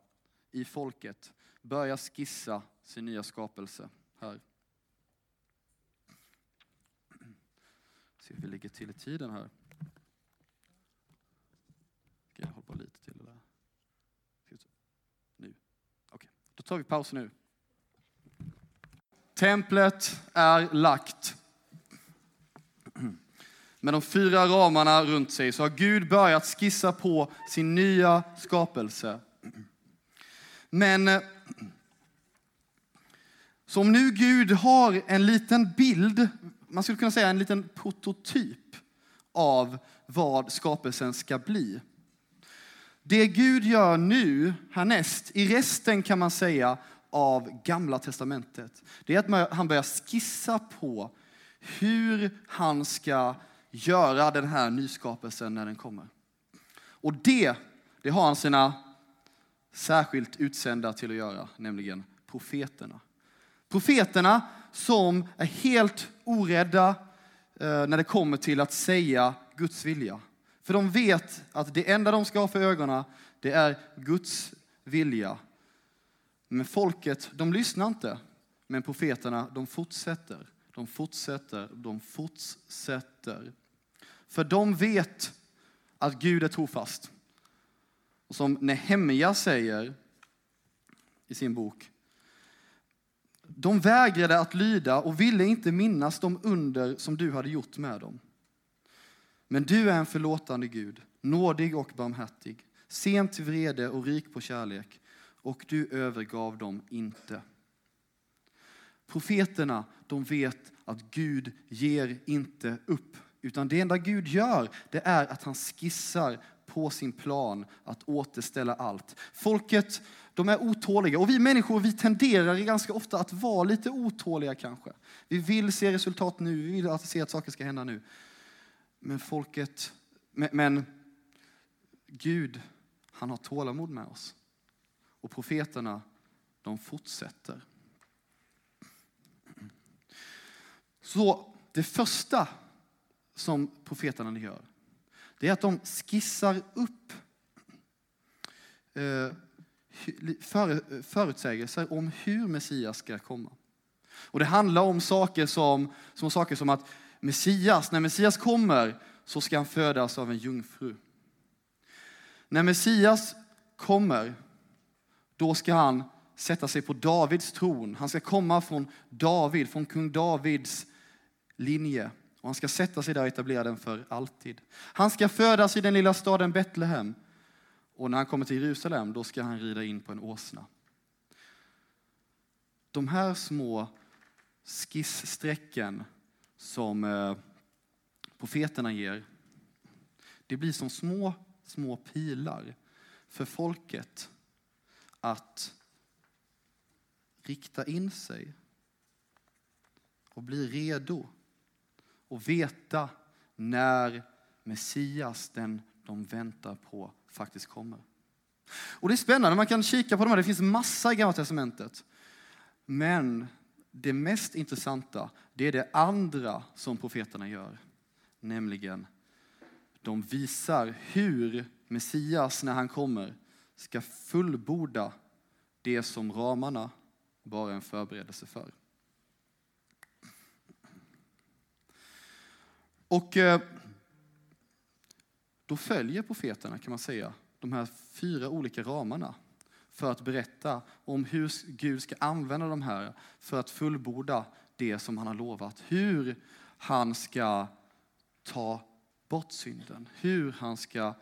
Speaker 1: i folket, börjar skissa sin nya skapelse här. Se hur vi ligger till i tiden här. Ska jag hålla på lite till Eller? Nu. Okej, okay. då tar vi paus nu. Templet är lagt. med de fyra ramarna runt sig så har Gud börjat skissa på sin nya skapelse. Men eh, som nu Gud har en liten bild, man skulle kunna säga en liten prototyp av vad skapelsen ska bli. Det Gud gör nu, härnäst, i resten kan man säga av Gamla Testamentet, det är att han börjar skissa på hur han ska göra den här nyskapelsen när den kommer. Och det, det har han sina särskilt utsända till att göra, nämligen profeterna. Profeterna som är helt orädda eh, när det kommer till att säga Guds vilja. För de vet att det enda de ska ha för ögonen, det är Guds vilja. Men folket, de lyssnar inte. Men profeterna, de fortsätter. De fortsätter, de fortsätter. För de vet att Gud är trofast. Och som Nehemja säger i sin bok. De vägrade att lyda och ville inte minnas de under som du hade gjort med dem. Men du är en förlåtande Gud, nådig och barmhärtig, sent till vrede och rik på kärlek, och du övergav dem inte. Profeterna, de vet att Gud ger inte upp, utan det enda Gud gör, det är att han skissar på sin plan att återställa allt. Folket, de är otåliga och vi människor, vi tenderar ganska ofta att vara lite otåliga kanske. Vi vill se resultat nu, vi vill att se att saker ska hända nu. Men folket, men, men Gud, han har tålamod med oss. Och profeterna, de fortsätter. Så det första som profeterna gör, det är att de skissar upp eh, förutsägelser om hur Messias ska komma. Och det handlar om saker som, som, saker som att Messias, när Messias kommer så ska han födas av en jungfru. När Messias kommer, då ska han sätta sig på Davids tron. Han ska komma från David, från kung Davids linje. Och han ska sätta sig där och etablera den för alltid. Han ska födas i den lilla staden Betlehem. Och när han kommer till Jerusalem, då ska han rida in på en åsna. De här små skissstrecken som eh, profeterna ger, det blir som små, små pilar för folket att rikta in sig och bli redo och veta när Messias, den de väntar på, faktiskt kommer. Och det är spännande, man kan kika på de här, det finns massa i Gamla Testamentet. Men det mest intressanta, det är det andra som profeterna gör. Nämligen, de visar hur Messias, när han kommer, ska fullborda det som ramarna bara är en förberedelse för. Och eh, då följer profeterna, kan man säga, de här fyra olika ramarna för att berätta om hur Gud ska använda de här för att fullborda det som han har lovat. Hur han ska ta bort synden, hur han ska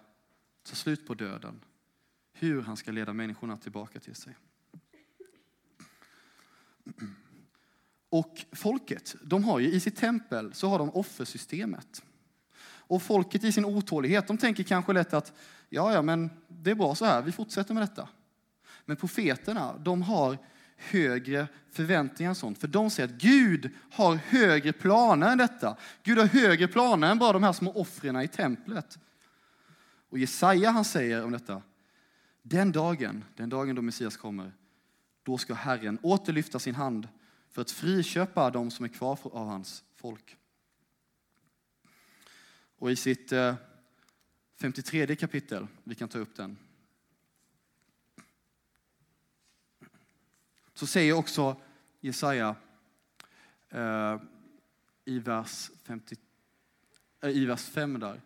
Speaker 1: ta slut på döden, hur han ska leda människorna tillbaka till sig. Och folket, de har ju i sitt tempel så har de offersystemet. Och folket i sin otålighet, de tänker kanske lätt att ja, ja, men det är bra så här, vi fortsätter med detta. Men profeterna, de har högre förväntningar än sånt. För de säger att Gud har högre planer än detta. Gud har högre planer än bara de här små offren i templet. Och Jesaja han säger om detta, den dagen, den dagen då Messias kommer, då ska Herren återlyfta sin hand för att friköpa de som är kvar av hans folk. Och i sitt eh, 53 kapitel, vi kan ta upp den, så säger också Jesaja eh, i, vers 50, eh, i vers 5 där.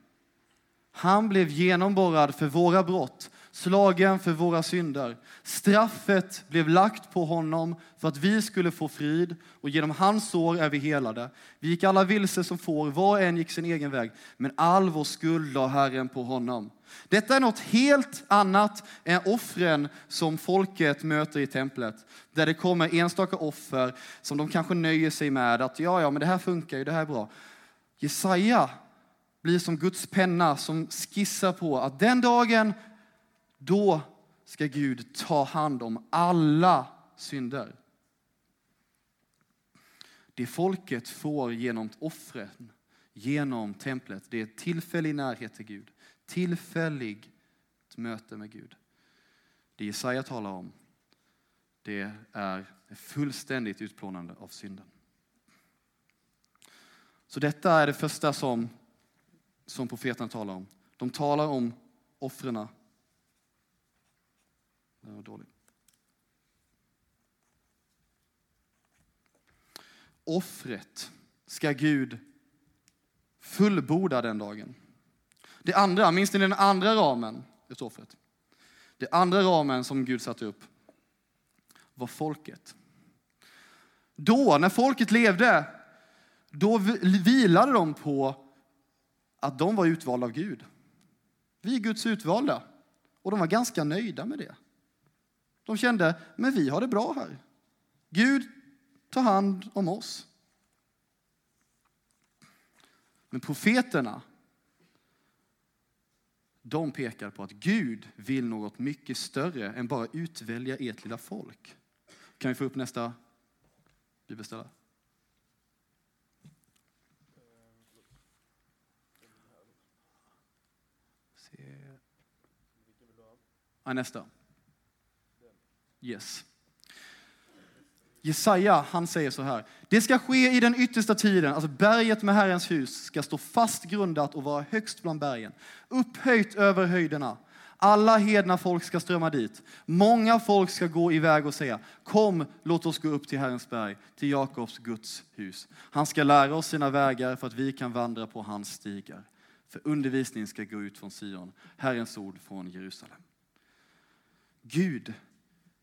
Speaker 1: Han blev genomborrad för våra brott, slagen för våra synder. Straffet blev lagt på honom för att vi skulle få frid och genom hans sår är vi helade. Vi gick alla vilse som får, var och en gick sin egen väg, men all vår skuld la Herren på honom. Detta är något helt annat än offren som folket möter i templet. Där det kommer enstaka offer som de kanske nöjer sig med att ja, ja, men det här funkar ju, det här är bra. Jesaja blir som Guds penna som skissar på att den dagen, då ska Gud ta hand om alla synder. Det folket får genom offren, genom templet, det är tillfällig närhet till Gud tillfälligt möte med Gud. Det Jesaja talar om, det är fullständigt utplånande av synden. Så detta är det första som, som profeterna talar om. De talar om offren. Den var dålig. Offret ska Gud fullborda den dagen. Det andra, minns ni den andra ramen i offret? Det andra ramen som Gud satte upp var folket. Då, när folket levde, då vilade de på att de var utvalda av Gud. Vi är Guds utvalda. Och de var ganska nöjda med det. De kände, men vi har det bra här. Gud tar hand om oss. Men profeterna, de pekar på att Gud vill något mycket större än bara utvälja ert lilla folk. Kan vi få upp nästa bibelställe? Ja, nästa. Yes. Jesaja, han säger så här. Det ska ske i den yttersta tiden, alltså berget med Herrens hus ska stå fast grundat och vara högst bland bergen, upphöjt över höjderna. Alla hedna folk ska strömma dit. Många folk ska gå iväg och säga, kom, låt oss gå upp till Herrens berg, till Jakobs Guds hus. Han ska lära oss sina vägar för att vi kan vandra på hans stigar. För undervisning ska gå ut från Sion, Herrens ord från Jerusalem. Gud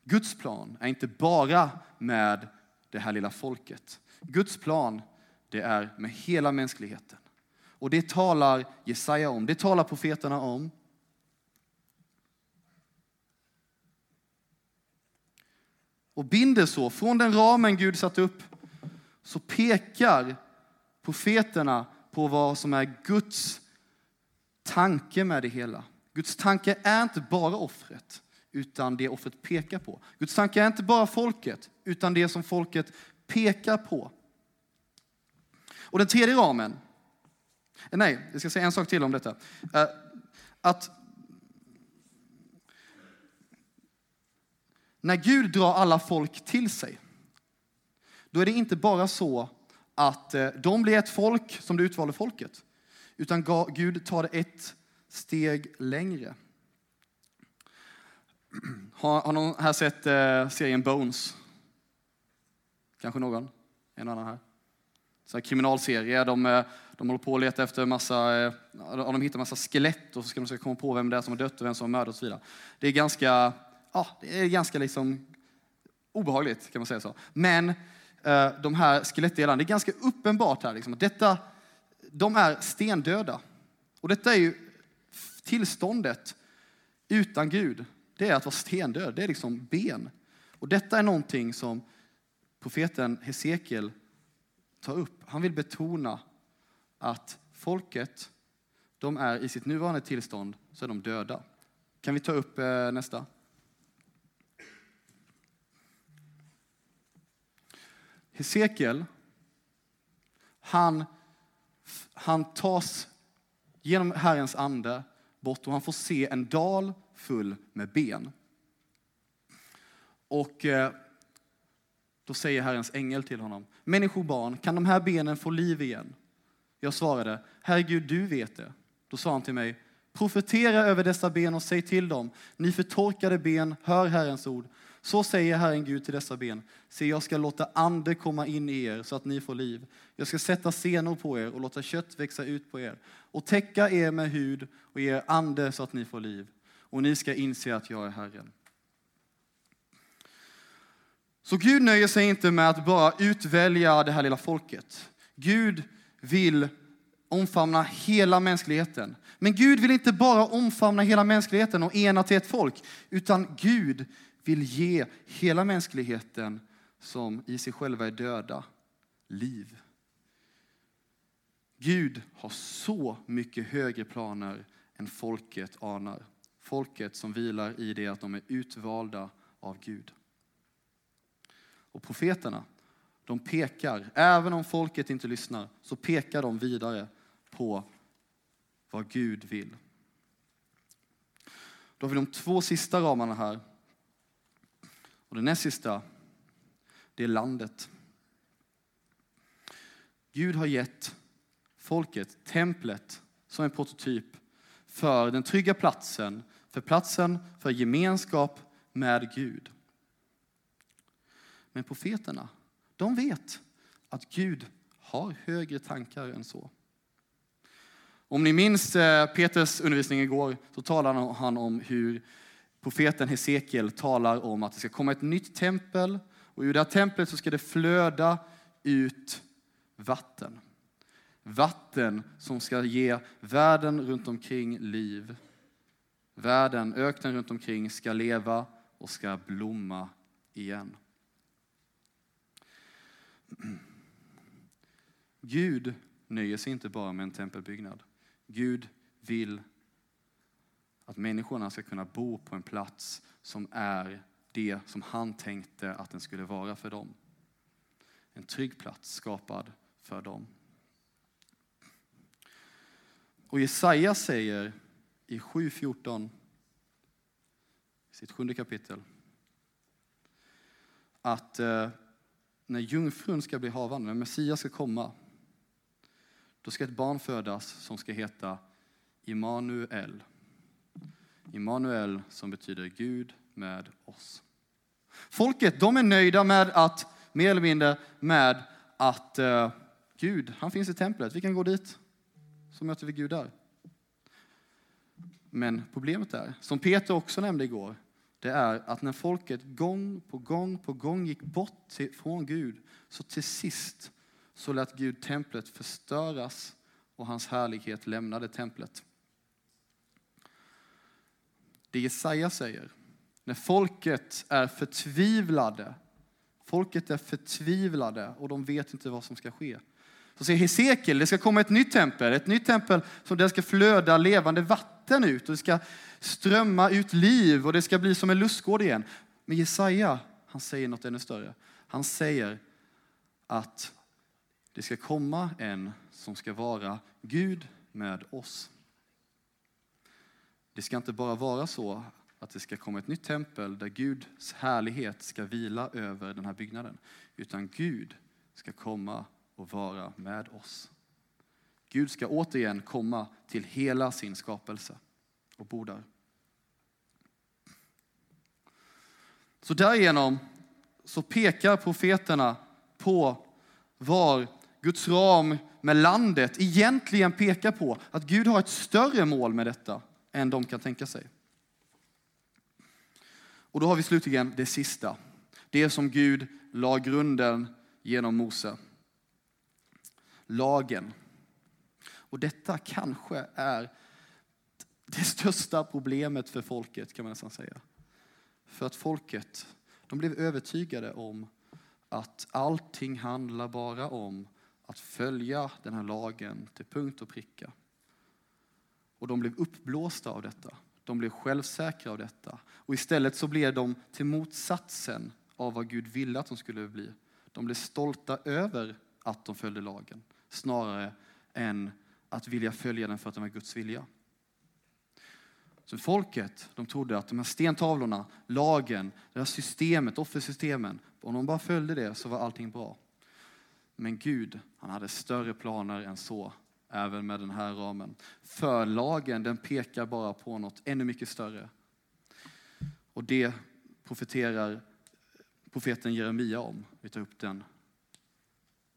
Speaker 1: Guds plan är inte bara med det här lilla folket. Guds plan, det är med hela mänskligheten. Och det talar Jesaja om, det talar profeterna om. Och binder så, från den ramen Gud satt upp, så pekar profeterna på vad som är Guds tanke med det hela. Guds tanke är inte bara offret utan det offret pekar på. Guds tanke är inte bara folket, utan det som folket pekar på. Och den tredje ramen, eh, nej, jag ska säga en sak till om detta. Eh, att när Gud drar alla folk till sig, då är det inte bara så att eh, de blir ett folk som det utvalde folket, utan Gud tar det ett steg längre. *clears throat* Har, har någon här sett eh, serien Bones? Kanske någon? En annan här? Så här kriminalserie. De, eh, de håller på att leta efter massa, eh, de hittar massa skelett och så ska de försöka komma på vem det är som har dött och vem som har mördat och så vidare. Det är ganska, ja, det är ganska liksom obehagligt kan man säga så. Men eh, de här skelettdelarna, det är ganska uppenbart här liksom, att detta, de är stendöda. Och detta är ju tillståndet utan Gud det är att vara stendöd, det är liksom ben. Och detta är någonting som profeten Hesekiel tar upp. Han vill betona att folket, de är i sitt nuvarande tillstånd så är de döda. Kan vi ta upp eh, nästa? Hesekiel, han, han tas genom Herrens ande bort och han får se en dal full med ben. Och eh, då säger Herrens ängel till honom, människobarn, kan de här benen få liv igen? Jag svarade, Herregud, du vet det. Då sa han till mig, profetera över dessa ben och säg till dem, ni förtorkade ben, hör Herrens ord. Så säger Herren Gud till dessa ben, se jag ska låta ande komma in i er så att ni får liv. Jag ska sätta senor på er och låta kött växa ut på er och täcka er med hud och ge er ande så att ni får liv och ni ska inse att jag är Herren. Så Gud nöjer sig inte med att bara utvälja det här lilla folket. Gud vill omfamna hela mänskligheten. Men Gud vill inte bara omfamna hela mänskligheten och ena till ett folk, utan Gud vill ge hela mänskligheten som i sig själva är döda, liv. Gud har så mycket högre planer än folket anar. Folket som vilar i det att de är utvalda av Gud. Och profeterna, de pekar, även om folket inte lyssnar, så pekar de vidare på vad Gud vill. Då har vi de två sista ramarna här. Och den näst sista, det är landet. Gud har gett folket templet som en prototyp för den trygga platsen, för platsen för gemenskap med Gud. Men profeterna, de vet att Gud har högre tankar än så. Om ni minns eh, Peters undervisning igår så talade han om hur profeten Hesekiel talar om att det ska komma ett nytt tempel och ur det här templet så ska det flöda ut vatten. Vatten som ska ge världen runt omkring liv. Världen, öknen runt omkring ska leva och ska blomma igen. Gud nöjer sig inte bara med en tempelbyggnad. Gud vill att människorna ska kunna bo på en plats som är det som han tänkte att den skulle vara för dem. En trygg plats skapad för dem. Och Jesaja säger i 7.14, sitt sjunde kapitel, att eh, när jungfrun ska bli havande, när Messias ska komma, då ska ett barn födas som ska heta Immanuel. Immanuel som betyder Gud med oss. Folket, de är nöjda med att, mer eller mindre med att uh, Gud, han finns i templet. Vi kan gå dit, så möter vi Gud där. Men problemet är, som Peter också nämnde igår, det är att när folket gång på gång på gång gick bort från Gud, så till sist så lät Gud templet förstöras och hans härlighet lämnade templet. Det Jesaja säger, när folket är förtvivlade, folket är förtvivlade och de vet inte vad som ska ske. Så säger Hesekiel, det ska komma ett nytt tempel, ett nytt tempel som det ska flöda levande vatten ut och det ska strömma ut liv och det ska bli som en lustgård igen. Men Jesaja, han säger något ännu större. Han säger att det ska komma en som ska vara Gud med oss. Det ska inte bara vara så att det ska komma ett nytt tempel där Guds härlighet ska vila över den här byggnaden, utan Gud ska komma och vara med oss. Gud ska återigen komma till hela sin skapelse och bo där. Så därigenom så pekar profeterna på var Guds ram med landet egentligen pekar på att Gud har ett större mål med detta än de kan tänka sig. Och då har vi slutligen det sista. Det som Gud la grunden genom Mose. Lagen. Och detta kanske är det största problemet för folket kan man nästan säga. För att folket, de blev övertygade om att allting handlar bara om att följa den här lagen till punkt och pricka. Och de blev uppblåsta av detta. De blev självsäkra av detta. Och istället så blev de till motsatsen av vad Gud ville att de skulle bli. De blev stolta över att de följde lagen, snarare än att vilja följa den för att den var Guds vilja. Så folket, de trodde att de här stentavlorna, lagen, det här systemet, offersystemen, om de bara följde det så var allting bra. Men Gud, han hade större planer än så, även med den här ramen. För lagen, den pekar bara på något ännu mycket större. Och det profeterar profeten Jeremia om. Vi tar upp den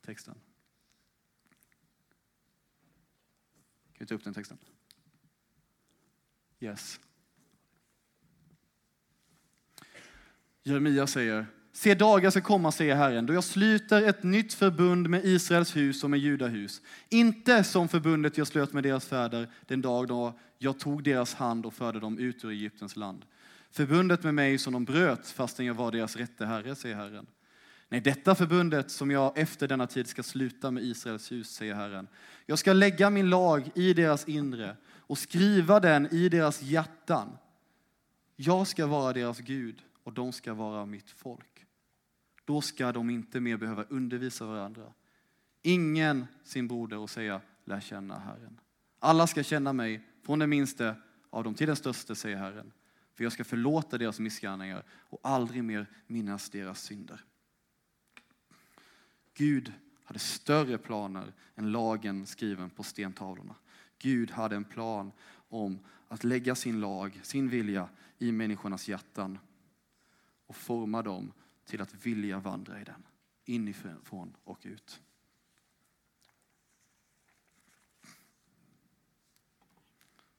Speaker 1: texten. Kan vi ta upp den texten? Yes. Jeremia säger, se dagar ska komma, säger Herren, då jag sluter ett nytt förbund med Israels hus och med Judahus. Inte som förbundet jag slöt med deras fäder den dag då jag tog deras hand och förde dem ut ur Egyptens land. Förbundet med mig som de bröt fastän jag var deras rätte herre, säger Herren. Nej, detta förbundet som jag efter denna tid ska sluta med Israels hus, säger Herren. Jag ska lägga min lag i deras inre och skriva den i deras hjärtan. Jag ska vara deras Gud och de ska vara mitt folk. Då ska de inte mer behöva undervisa varandra. Ingen sin broder och säga lär känna Herren. Alla ska känna mig, från den minste av dem till den störste, säger Herren. För jag ska förlåta deras missgärningar och aldrig mer minnas deras synder. Gud hade större planer än lagen skriven på stentavlorna. Gud hade en plan om att lägga sin lag, sin vilja i människornas hjärtan och forma dem till att vilja vandra i den, inifrån och ut.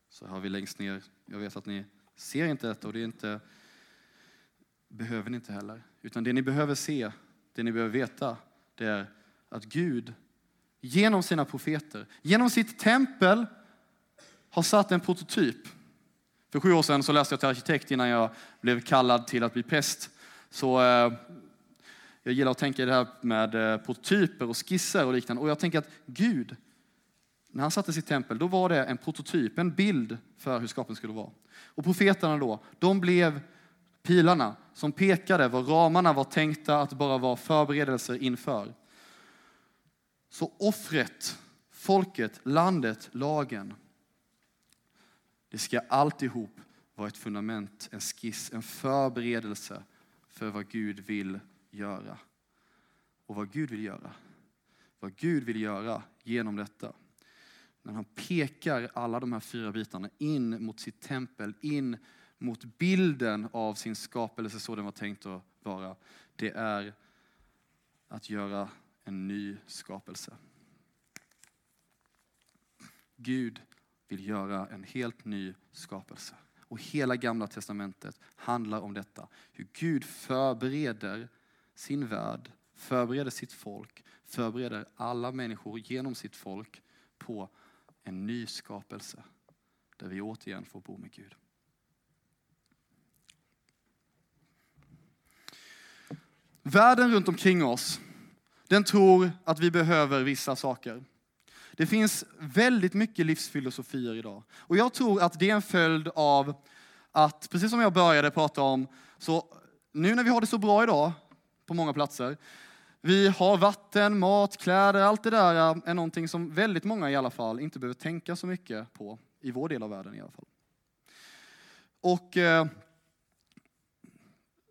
Speaker 1: Så har vi längst ner, jag vet att ni ser inte detta och det är inte, behöver ni inte heller. Utan det ni behöver se, det ni behöver veta, det är att Gud genom sina profeter, genom sitt tempel har satt en prototyp. För sju år sedan så läste jag till arkitekt innan jag blev kallad till att bli präst. Så eh, jag gillar att tänka i det här med eh, prototyper och skisser och liknande. Och jag tänker att Gud, när han satte sitt tempel, då var det en prototyp, en bild för hur skapelsen skulle vara. Och profeterna då, de blev pilarna som pekade var ramarna var tänkta att bara vara förberedelser inför. Så offret, folket, landet, lagen, det ska alltihop vara ett fundament, en skiss, en förberedelse för vad Gud vill göra. Och vad Gud vill göra, vad Gud vill göra genom detta. När han pekar alla de här fyra bitarna in mot sitt tempel, in mot bilden av sin skapelse så den var tänkt att vara. Det är att göra en ny skapelse. Gud vill göra en helt ny skapelse. Och hela gamla testamentet handlar om detta. Hur Gud förbereder sin värld, förbereder sitt folk, förbereder alla människor genom sitt folk på en ny skapelse. Där vi återigen får bo med Gud. Världen runt omkring oss, den tror att vi behöver vissa saker. Det finns väldigt mycket livsfilosofier idag. Och jag tror att det är en följd av att, precis som jag började prata om, så nu när vi har det så bra idag på många platser, vi har vatten, mat, kläder, allt det där eh, är någonting som väldigt många i alla fall inte behöver tänka så mycket på, i vår del av världen i alla fall. Och eh,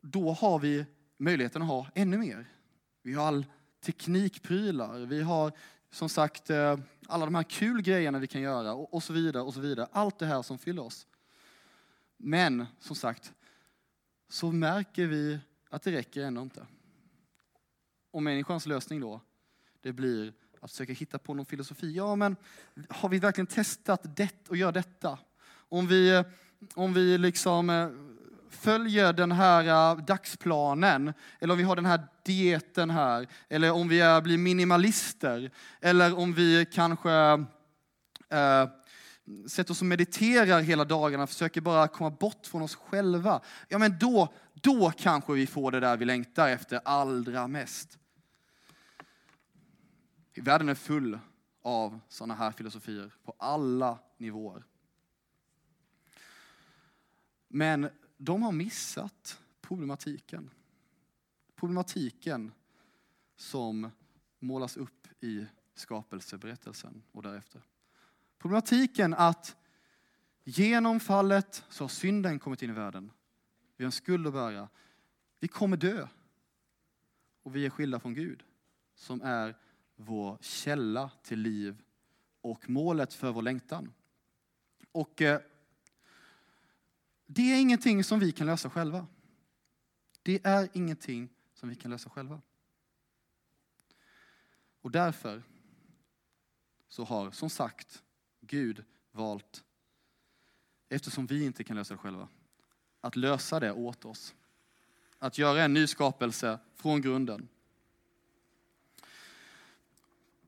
Speaker 1: då har vi möjligheten att ha ännu mer. Vi har all teknikprylar, vi har som sagt eh, alla de här kul grejerna vi kan göra och så vidare och så vidare. Allt det här som fyller oss. Men som sagt, så märker vi att det räcker ändå inte. Och människans lösning då, det blir att försöka hitta på någon filosofi. Ja, men har vi verkligen testat det och gör detta? Om vi, om vi liksom eh, följer den här eh, dagsplanen, eller om vi har den här dieten här, eller om vi är, blir minimalister, eller om vi kanske eh, sätter oss och mediterar hela dagarna, försöker bara komma bort från oss själva. Ja, men då, då kanske vi får det där vi längtar efter allra mest. Världen är full av sådana här filosofier på alla nivåer. Men de har missat problematiken. Problematiken som målas upp i skapelseberättelsen och därefter. Problematiken att genom fallet så har synden kommit in i världen. Vi har en skuld att bära. Vi kommer dö. Och vi är skilda från Gud som är vår källa till liv och målet för vår längtan. Och eh, det är ingenting som vi kan lösa själva. Det är ingenting som vi kan lösa själva. Och därför så har, som sagt, Gud valt, eftersom vi inte kan lösa det själva, att lösa det åt oss. att göra en ny skapelse från grunden.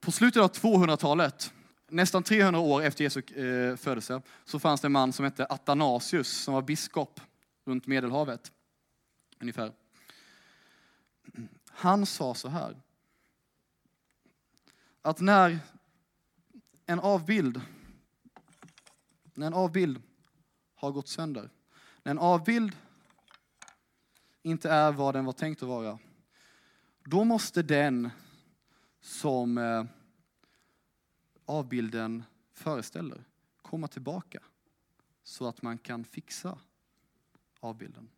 Speaker 1: På slutet av 200-talet, nästan 300 år efter Jesu eh, födelse, så fanns det en man som hette Athanasius som var biskop runt Medelhavet. Ungefär. Han sa så här. Att när en avbild, när en avbild har gått sönder, när en avbild inte är vad den var tänkt att vara, då måste den som eh, avbilden föreställer komma tillbaka så att man kan fixa avbilden.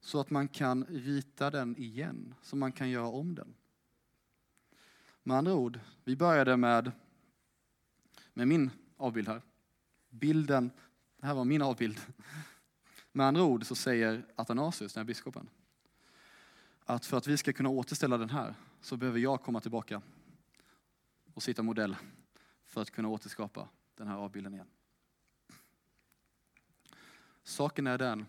Speaker 1: Så att man kan rita den igen, så man kan göra om den. Med andra ord, vi började med, med min avbild här. Bilden, det här var min avbild. Med andra ord så säger Athanasius, den här biskopen, att för att vi ska kunna återställa den här så behöver jag komma tillbaka och sitta modell för att kunna återskapa den här avbilden igen. Saken är den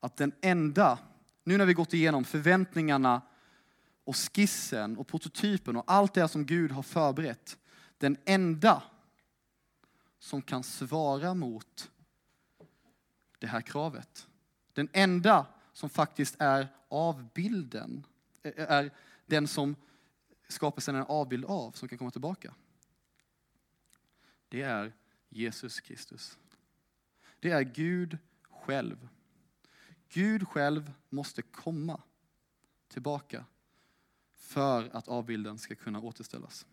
Speaker 1: att den enda, nu när vi gått igenom förväntningarna och skissen och prototypen och allt det som Gud har förberett, den enda som kan svara mot det här kravet, den enda som faktiskt är avbilden, är den som skapelsen är en avbild av, som kan komma tillbaka. Det är Jesus Kristus. Det är Gud själv. Gud själv måste komma tillbaka för att avbilden ska kunna återställas.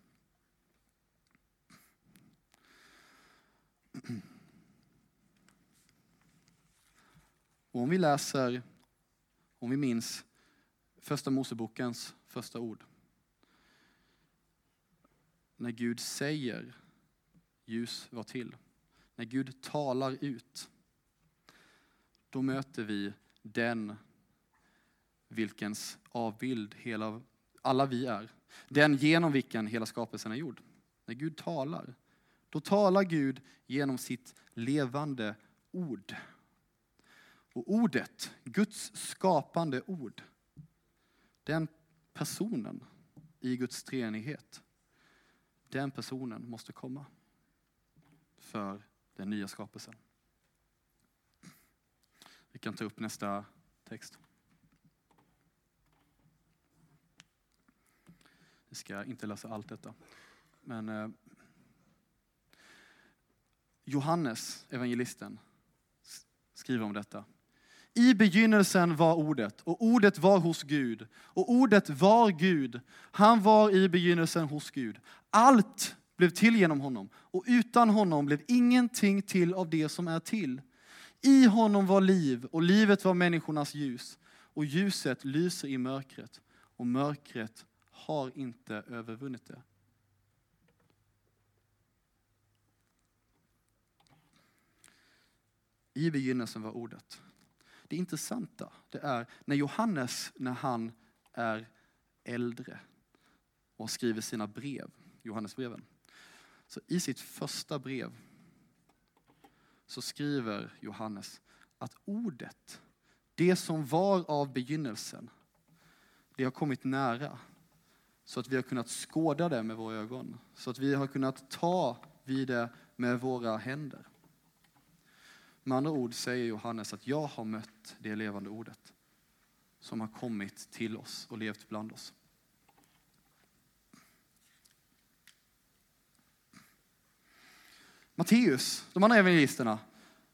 Speaker 1: Och om vi läser, om vi minns första Mosebokens första ord. När Gud säger ljus var till. När Gud talar ut. Då möter vi den vilkens avbild hela, alla vi är. Den genom vilken hela skapelsen är gjord. När Gud talar, då talar Gud genom sitt levande ord. Och ordet, Guds skapande ord, den personen i Guds treenighet, den personen måste komma för den nya skapelsen. Vi kan ta upp nästa text. Vi ska inte läsa allt detta. Men eh, Johannes, evangelisten, skriver om detta. I begynnelsen var ordet och ordet var hos Gud och ordet var Gud. Han var i begynnelsen hos Gud. Allt blev till genom honom och utan honom blev ingenting till av det som är till. I honom var liv och livet var människornas ljus och ljuset lyser i mörkret och mörkret har inte övervunnit det. I begynnelsen var ordet. Det intressanta det är när Johannes, när han är äldre och skriver sina brev, Johannesbreven. Så i sitt första brev så skriver Johannes att ordet, det som var av begynnelsen, det har kommit nära. Så att vi har kunnat skåda det med våra ögon. Så att vi har kunnat ta vid det med våra händer. Med andra ord säger Johannes att jag har mött det levande ordet som har kommit till oss och levt bland oss. Matteus, de andra evangelisterna,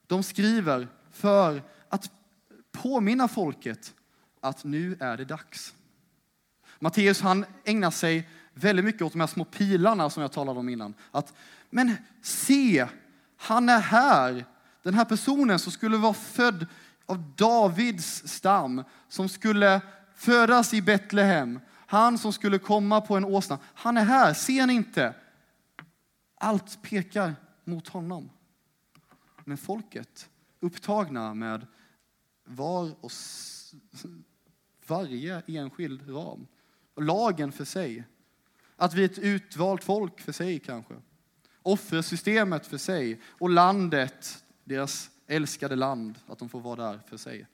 Speaker 1: de skriver för att påminna folket att nu är det dags. Matteus han ägnar sig väldigt mycket åt de här små pilarna som jag talade om innan. Att, men se, han är här. Den här personen som skulle vara född av Davids stam, som skulle födas i Betlehem. Han som skulle komma på en åsna. Han är här, ser ni inte? Allt pekar mot honom. Men folket, upptagna med var och varje enskild ram. Och lagen för sig. Att vi är ett utvalt folk för sig kanske. Offersystemet för sig. Och landet, deras älskade land, att de får vara där för sig.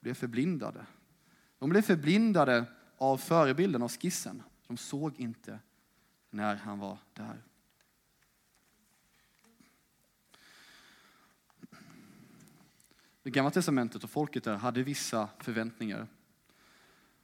Speaker 1: Blev förblindade De blev förblindade av förebilden, av skissen. De såg inte när han var där. Det gamla testamentet och folket där hade vissa förväntningar.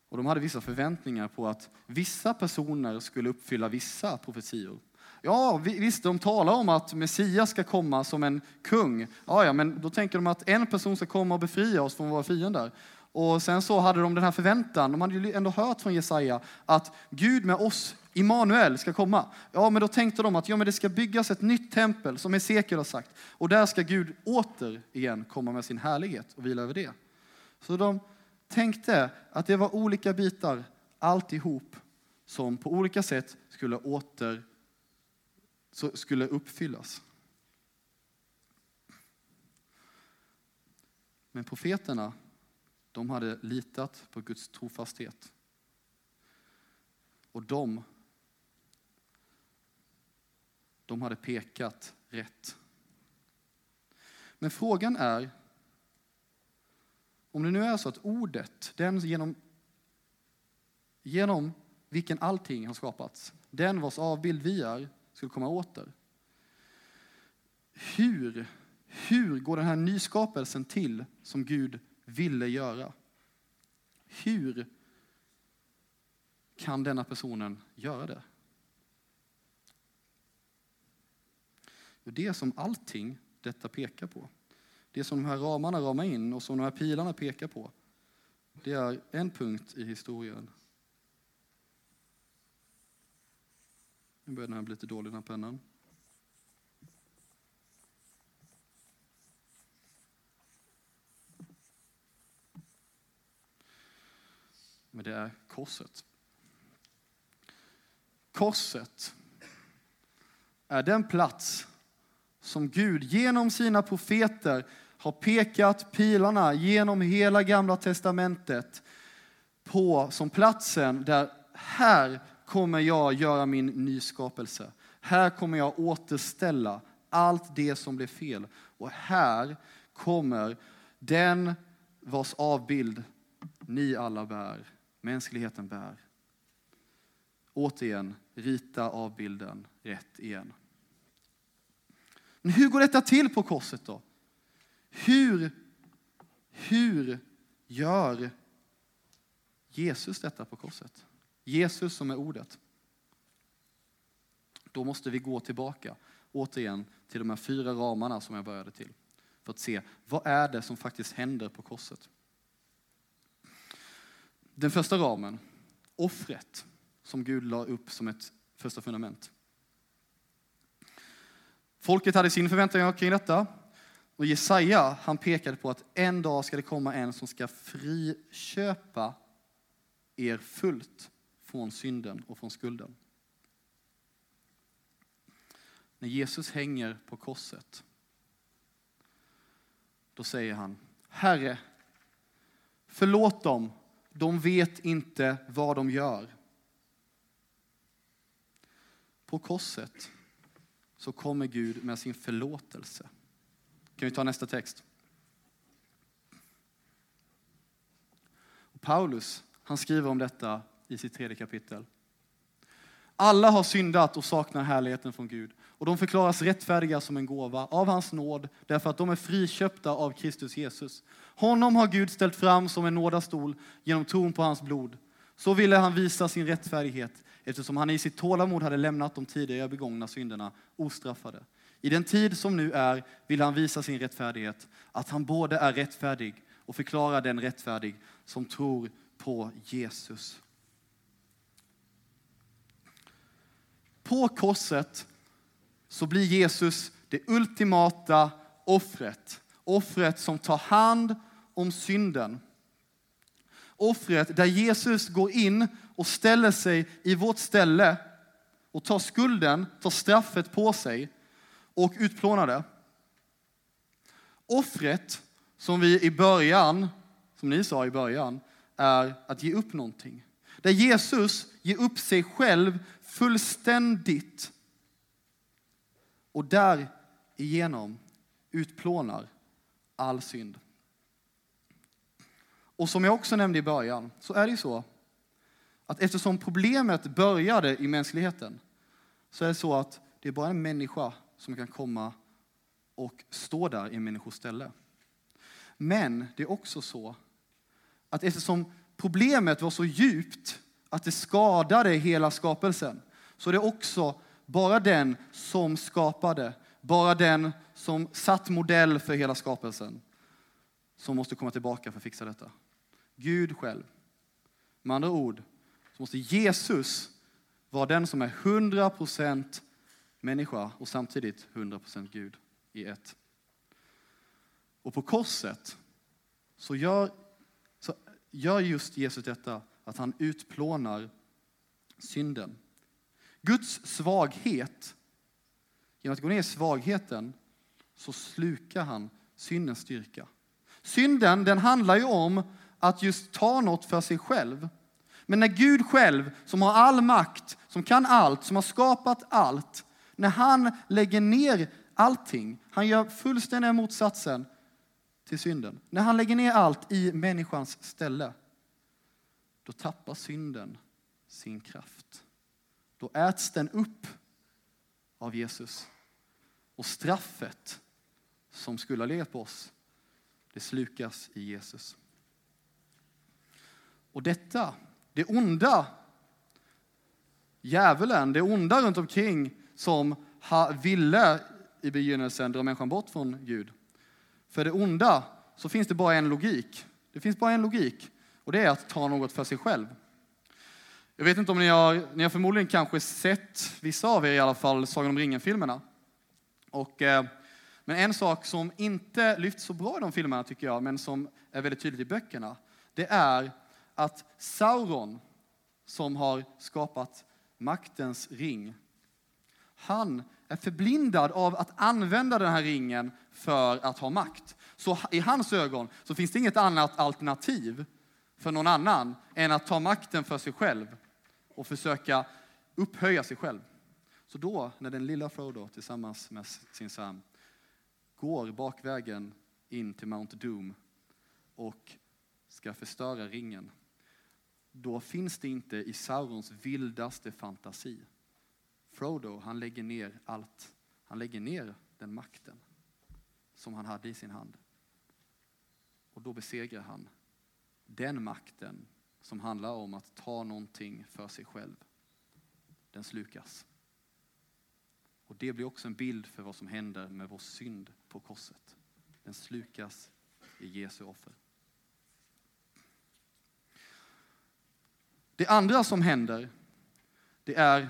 Speaker 1: Och de hade vissa förväntningar på att vissa personer skulle uppfylla vissa profetior. Ja, visst, de talar om att Messias ska komma som en kung. Ja, ja, men då tänker de att en person ska komma och befria oss från våra fiender. Och sen så hade de den här förväntan, de hade ju ändå hört från Jesaja att Gud med oss, Immanuel, ska komma. Ja, men då tänkte de att ja, men det ska byggas ett nytt tempel, som Hesekiel har sagt. Och där ska Gud återigen komma med sin härlighet och vila över det. Så de tänkte att det var olika bitar, alltihop, som på olika sätt skulle åter skulle uppfyllas. Men profeterna de hade litat på Guds trofasthet. Och de, de hade pekat rätt. Men frågan är, om det nu är så att ordet, den genom, genom vilken allting har skapats, den vars avbild vi är, skulle komma åter. Hur, hur går den här nyskapelsen till som Gud ville göra. Hur kan denna personen göra det? Det som allting detta pekar på, det som de här ramarna ramar in och som de här pilarna pekar på, det är en punkt i historien. Nu börjar den här bli lite dålig, den här pennan. men det är korset. Korset är den plats som Gud genom sina profeter har pekat pilarna genom hela gamla testamentet på som platsen där här kommer jag göra min nyskapelse. Här kommer jag återställa allt det som blev fel. Och här kommer den vars avbild ni alla bär mänskligheten bär. Återigen, rita avbilden rätt igen. Men hur går detta till på korset då? Hur, hur gör Jesus detta på korset? Jesus som är ordet. Då måste vi gå tillbaka återigen till de här fyra ramarna som jag började till. För att se, vad är det som faktiskt händer på korset? Den första ramen, offret som Gud la upp som ett första fundament. Folket hade sin förväntan kring detta. Och Jesaja han pekade på att en dag ska det komma en som ska friköpa er fullt från synden och från skulden. När Jesus hänger på korset, då säger han, Herre, förlåt dem de vet inte vad de gör. På korset så kommer Gud med sin förlåtelse. Kan vi ta nästa text? Paulus, han skriver om detta i sitt tredje kapitel. Alla har syndat och saknar härligheten från Gud och de förklaras rättfärdiga som en gåva av hans nåd därför att de är friköpta av Kristus Jesus. Honom har Gud ställt fram som en nådastol genom tron på hans blod. Så ville han visa sin rättfärdighet eftersom han i sitt tålamod hade lämnat de tidigare begångna synderna ostraffade. I den tid som nu är vill han visa sin rättfärdighet, att han både är rättfärdig och förklarar den rättfärdig som tror på Jesus. På korset så blir Jesus det ultimata offret. Offret som tar hand om synden. Offret där Jesus går in och ställer sig i vårt ställe och tar skulden, tar straffet på sig och utplånar det. Offret som vi i början, som ni sa i början, är att ge upp någonting. Där Jesus ger upp sig själv fullständigt och därigenom utplånar all synd. Och som jag också nämnde i början, så är det ju så att eftersom problemet började i mänskligheten, så är det så att det är bara en människa som kan komma och stå där i en människors ställe. Men det är också så att eftersom problemet var så djupt att det skadade hela skapelsen, så är det också bara den som skapade, bara den som satt modell för hela skapelsen, som måste komma tillbaka för att fixa detta. Gud själv. Med andra ord så måste Jesus vara den som är 100% människa och samtidigt 100% Gud i ett. Och på korset så gör, så gör just Jesus detta att han utplånar synden. Guds svaghet, genom att gå ner i svagheten, så slukar han syndens styrka. Synden, den handlar ju om att just ta något för sig själv. Men när Gud själv, som har all makt, som kan allt, som har skapat allt, när han lägger ner allting, han gör fullständiga motsatsen till synden. När han lägger ner allt i människans ställe, då tappar synden sin kraft. Då äts den upp av Jesus. Och straffet som skulle ha legat på oss, det slukas i Jesus. Och detta, det onda, djävulen, det onda runt omkring som ville i begynnelsen dra människan bort från Gud. För det onda så finns det bara en logik. Det finns bara en logik och det är att ta något för sig själv. Jag vet inte om ni har, ni har förmodligen kanske sett, vissa av er i alla fall, Sagan om ringen-filmerna. Och, eh, men en sak som inte lyfts så bra i de filmerna tycker jag, men som är väldigt tydligt i böckerna, det är att Sauron, som har skapat maktens ring, han är förblindad av att använda den här ringen för att ha makt. Så i hans ögon så finns det inget annat alternativ för någon annan än att ta makten för sig själv och försöka upphöja sig själv. Så då, när den lilla Frodo tillsammans med sin Sam går bakvägen in till Mount Doom och ska förstöra ringen, då finns det inte i Saurons vildaste fantasi. Frodo, han lägger ner allt. Han lägger ner den makten som han hade i sin hand. Och då besegrar han den makten som handlar om att ta någonting för sig själv. Den slukas. Och det blir också en bild för vad som händer med vår synd på korset. Den slukas i Jesu offer. Det andra som händer, det är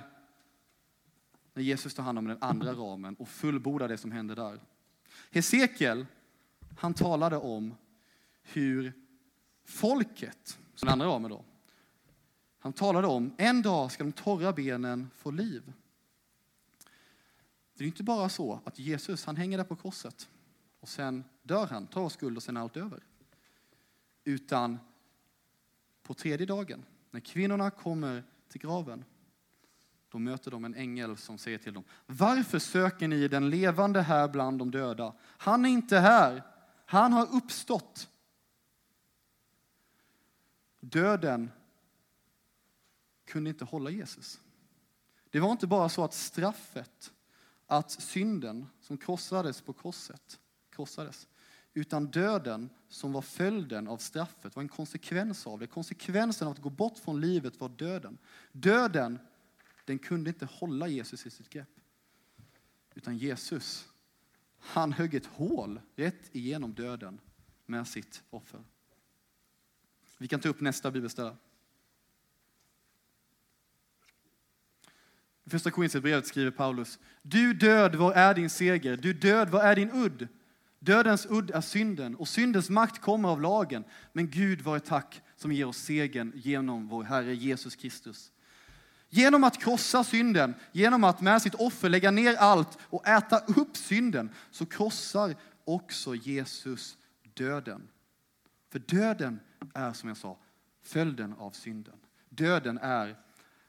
Speaker 1: när Jesus tar hand om den andra ramen och fullbordar det som händer där. Hesekiel, han talade om hur folket, som den andra ramen då, han talade om en dag ska de torra benen få liv. Det är inte bara så att Jesus, han hänger där på korset och sen dör han, tar skuld och sen är allt över. Utan på tredje dagen, när kvinnorna kommer till graven, då möter de en ängel som säger till dem, varför söker ni den levande här bland de döda? Han är inte här, han har uppstått. Döden kunde inte hålla Jesus. Det var inte bara så att straffet, att synden som krossades på korset, krossades, utan döden som var följden av straffet var en konsekvens av det. Konsekvensen av att gå bort från livet var döden. Döden den kunde inte hålla Jesus i sitt grepp. Utan Jesus, han högg ett hål rätt igenom döden med sitt offer. Vi kan ta upp nästa bibelställe. I första Korinthierbrevet skriver Paulus, du död, var är din seger? Du död, var är din udd? Dödens udd är synden och syndens makt kommer av lagen. Men Gud var ett tack som ger oss segern genom vår Herre Jesus Kristus. Genom att krossa synden, genom att med sitt offer lägga ner allt och äta upp synden, så krossar också Jesus döden. För döden är, som jag sa, följden av synden. Döden är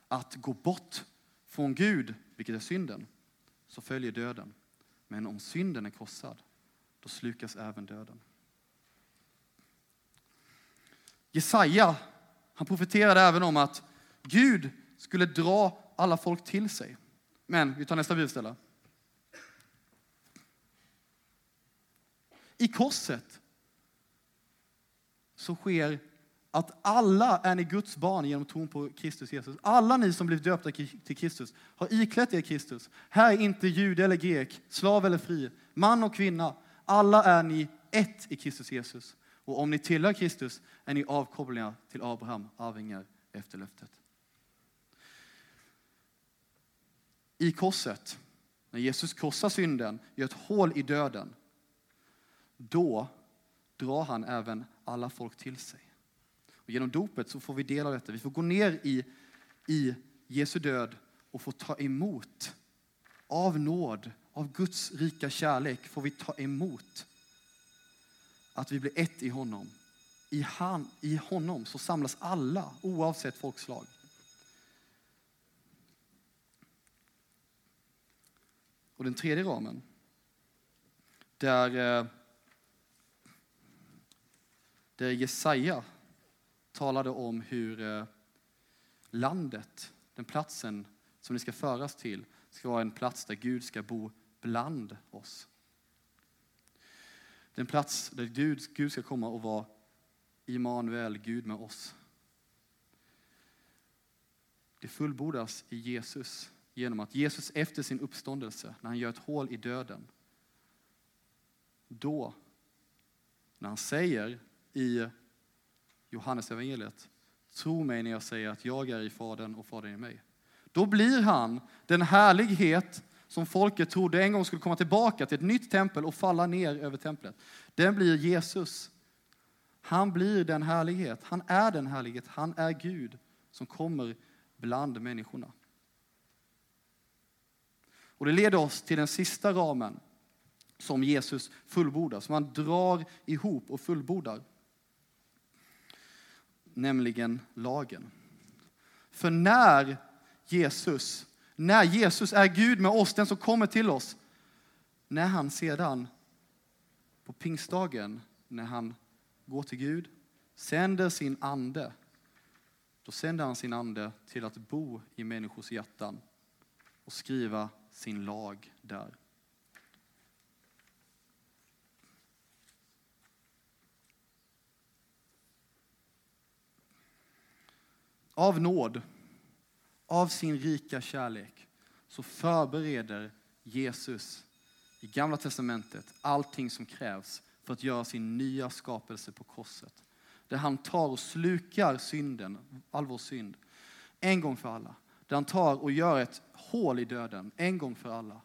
Speaker 1: att gå bort från Gud, vilket är synden, så följer döden. Men om synden är krossad, då slukas även döden. Jesaja, han profeterade även om att Gud skulle dra alla folk till sig. Men vi tar nästa bibelställe. I korset så sker att alla är ni Guds barn genom tron på Kristus Jesus. Alla ni som blivit döpta till Kristus har iklätt er Kristus. Här är inte jude eller grek, slav eller fri, man och kvinna. Alla är ni ett i Kristus Jesus. Och om ni tillhör Kristus är ni avkopplingar till Abraham, arvingar efter löftet. I korset, när Jesus korsar synden, gör ett hål i döden, då drar han även alla folk till sig. Och genom dopet så får vi del av detta. Vi får gå ner i, i Jesu död och få ta emot av nåd, av Guds rika kärlek får vi ta emot att vi blir ett i honom. I, han, I honom så samlas alla oavsett folkslag. Och den tredje ramen, där, eh, där Jesaja talade om hur eh, landet, den platsen som ni ska föras till, ska vara en plats där Gud ska bo bland oss. Den plats där Gud, Gud ska komma och vara Immanuel, Gud med oss. Det fullbordas i Jesus genom att Jesus efter sin uppståndelse, när han gör ett hål i döden, då, när han säger i Johannes evangeliet, tro mig när jag säger att jag är i Fadern och Fadern i mig. Då blir han den härlighet som folket trodde en gång skulle komma tillbaka till ett nytt tempel och falla ner över templet. Den blir Jesus. Han blir den härlighet. Han är den härlighet. Han är Gud som kommer bland människorna. Och det leder oss till den sista ramen som Jesus fullbordar, som han drar ihop och fullbordar. Nämligen lagen. För när Jesus när Jesus är Gud med oss, den som kommer till oss, när han sedan på pingstdagen, när han går till Gud, sänder sin ande, då sänder han sin ande till att bo i människors hjärtan och skriva sin lag där. Av nåd av sin rika kärlek så förbereder Jesus i Gamla Testamentet allting som krävs för att göra sin nya skapelse på korset. Där han tar och slukar synden, all vår synd, en gång för alla. Där han tar och gör ett hål i döden, en gång för alla.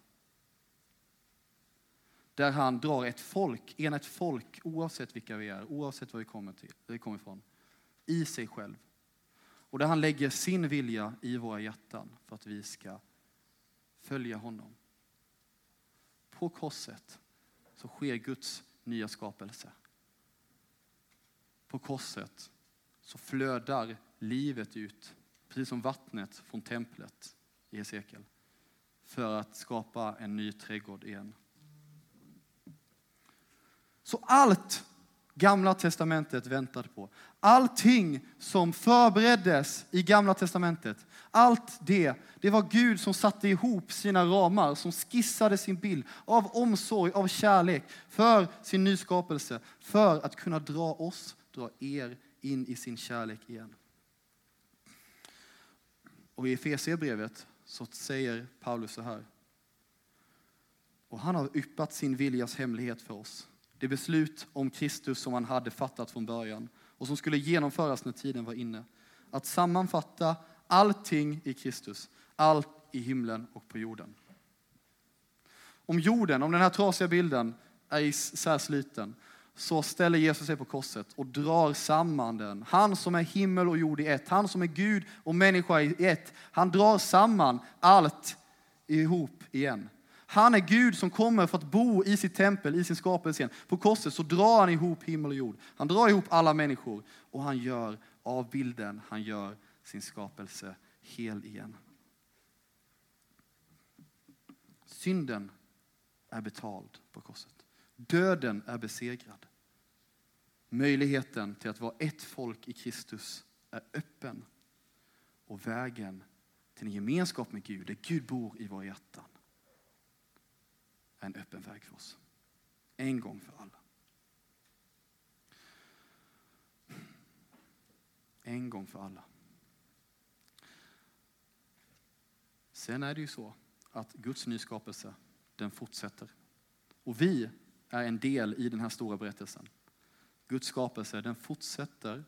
Speaker 1: Där han drar ett folk, en ett folk, oavsett vilka vi är, oavsett var vi kommer, till, vi kommer ifrån, i sig själv. Och där han lägger sin vilja i våra hjärtan för att vi ska följa honom. På korset så sker Guds nya skapelse. På korset så flödar livet ut, precis som vattnet från templet i Hesekiel, för att skapa en ny trädgård igen. Så allt Gamla testamentet väntade på. Allting som förbereddes i Gamla testamentet, allt det, det var Gud som satte ihop sina ramar, som skissade sin bild av omsorg, av kärlek för sin nyskapelse, för att kunna dra oss, dra er in i sin kärlek igen. Och i Efesierbrevet så säger Paulus så här. Och han har yppat sin viljas hemlighet för oss det beslut om Kristus som han hade fattat från början och som skulle genomföras när tiden var inne. Att sammanfatta allting i Kristus, allt i himlen och på jorden. Om jorden, om den här trasiga bilden är isärsliten, så ställer Jesus sig på korset och drar samman den. Han som är himmel och jord i ett, han som är Gud och människa i ett. Han drar samman allt ihop igen. Han är Gud som kommer för att bo i sitt tempel, i sin skapelse igen. På korset så drar han ihop himmel och jord. Han drar ihop alla människor och han gör avbilden, han gör sin skapelse hel igen. Synden är betald på korset. Döden är besegrad. Möjligheten till att vara ett folk i Kristus är öppen. Och vägen till en gemenskap med Gud, där Gud bor i våra hjärtan, en öppen väg för oss. En gång för alla. En gång för alla. Sen är det ju så att Guds nyskapelse, den fortsätter. Och vi är en del i den här stora berättelsen. Guds skapelse, den fortsätter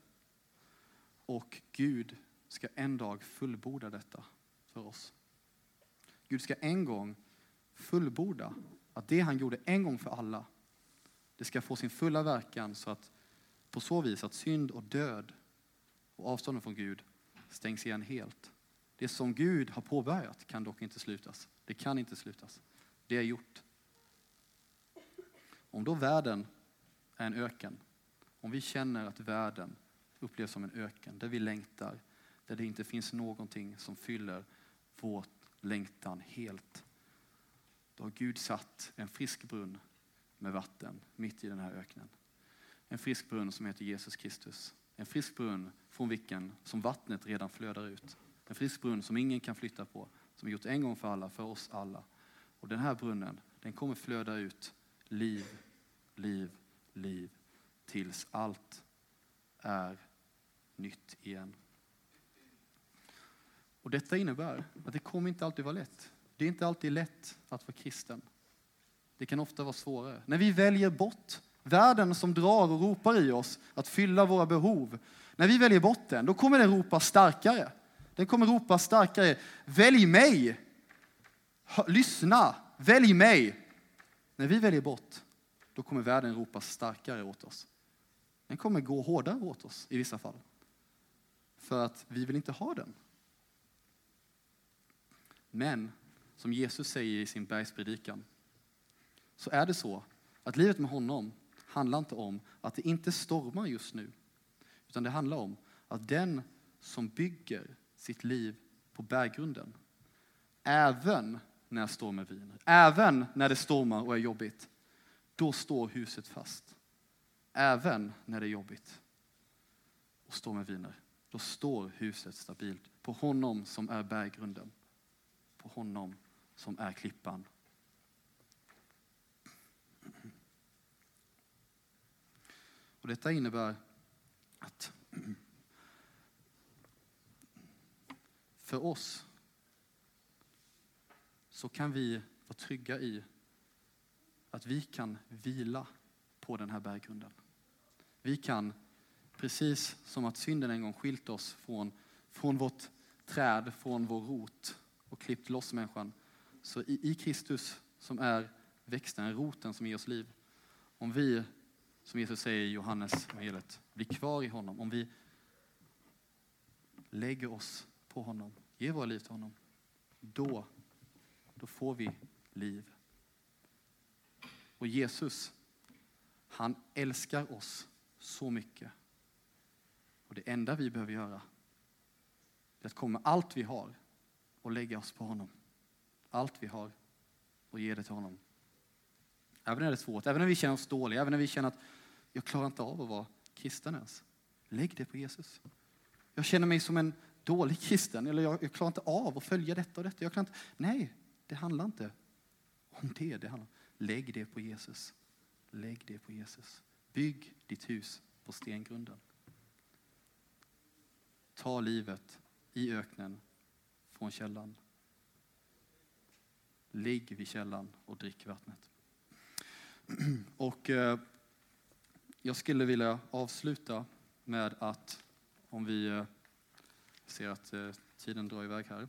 Speaker 1: och Gud ska en dag fullborda detta för oss. Gud ska en gång fullborda att det han gjorde en gång för alla, det ska få sin fulla verkan så att på så vis att synd och död och avståndet från Gud stängs igen helt. Det som Gud har påbörjat kan dock inte slutas. Det kan inte slutas. Det är gjort. Om då världen är en öken, om vi känner att världen upplevs som en öken, där vi längtar, där det inte finns någonting som fyller vår längtan helt, då har Gud satt en frisk brunn med vatten mitt i den här öknen. En frisk brunn som heter Jesus Kristus. En frisk brunn från vilken som vattnet redan flödar ut. En frisk brunn som ingen kan flytta på, som är gjort en gång för alla, för oss alla. Och den här brunnen, den kommer flöda ut liv, liv, liv tills allt är nytt igen. Och detta innebär att det kommer inte alltid vara lätt. Det är inte alltid lätt att vara kristen. Det kan ofta vara svårare. När vi väljer bort världen som drar och ropar i oss att fylla våra behov. När vi väljer bort den, då kommer den ropa starkare. Den kommer ropa starkare. Välj mig! Lyssna! Välj mig! När vi väljer bort, då kommer världen ropa starkare åt oss. Den kommer gå hårdare åt oss i vissa fall. För att vi vill inte ha den. Men, som Jesus säger i sin bergspredikan, så är det så att livet med honom handlar inte om att det inte stormar just nu. Utan det handlar om att den som bygger sitt liv på berggrunden, även när stormen viner, även när det stormar och är jobbigt, då står huset fast. Även när det är jobbigt och stormen viner, då står huset stabilt på honom som är berggrunden, på honom som är klippan. Och detta innebär att för oss så kan vi vara trygga i att vi kan vila på den här berggrunden. Vi kan, precis som att synden en gång skilt oss från, från vårt träd, från vår rot och klippt loss människan, så i, i Kristus som är växten, roten som ger oss liv, om vi, som Jesus säger i Johannes evangeliet, blir kvar i honom, om vi lägger oss på honom, ger våra liv till honom, då, då får vi liv. Och Jesus, han älskar oss så mycket. Och det enda vi behöver göra är att komma med allt vi har och lägga oss på honom. Allt vi har och ge det till honom. Även när det är svårt, även när vi känner oss dåliga, även när vi känner att jag klarar inte av att vara kristen ens. Lägg det på Jesus. Jag känner mig som en dålig kristen, eller jag, jag klarar inte av att följa detta och detta. Jag klarar inte. Nej, det handlar inte om det. det handlar. Lägg det på Jesus. Lägg det på Jesus. Bygg ditt hus på stengrunden. Ta livet i öknen från källan. Ligg vid källan och drick vattnet. *clears throat* Och eh, jag skulle vilja avsluta med att, om vi eh, ser att eh, tiden drar iväg här,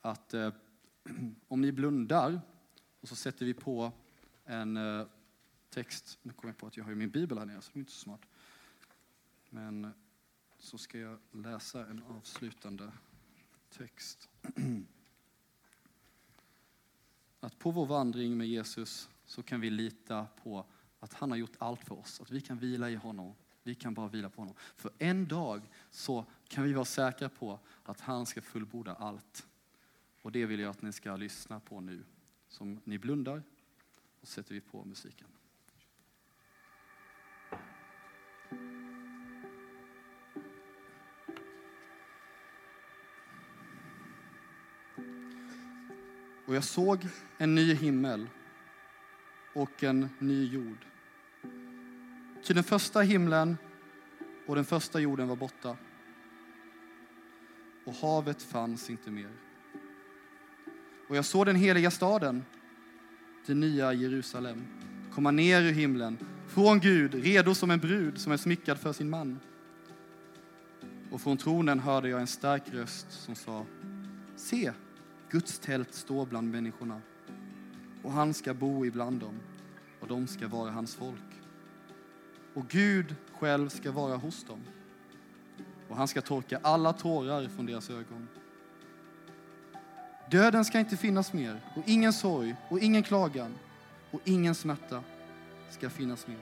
Speaker 1: att eh, *clears throat* om ni blundar och så sätter vi på en eh, text. Nu kommer jag på att jag har min bibel här nere, så det är inte så smart. Men så ska jag läsa en avslutande text. *clears throat* Att på vår vandring med Jesus så kan vi lita på att han har gjort allt för oss. Att vi kan vila i honom. Vi kan bara vila på honom. För en dag så kan vi vara säkra på att han ska fullborda allt. Och det vill jag att ni ska lyssna på nu. Som ni blundar och sätter vi på musiken. Och jag såg en ny himmel och en ny jord. Ty den första himlen och den första jorden var borta. Och havet fanns inte mer. Och jag såg den heliga staden, det nya Jerusalem, komma ner ur himlen, från Gud, redo som en brud som är smyckad för sin man. Och från tronen hörde jag en stark röst som sa, se, Guds tält står bland människorna och han ska bo ibland dem och de ska vara hans folk. Och Gud själv ska vara hos dem och han ska torka alla tårar från deras ögon. Döden ska inte finnas mer och ingen sorg och ingen klagan och ingen smärta ska finnas mer.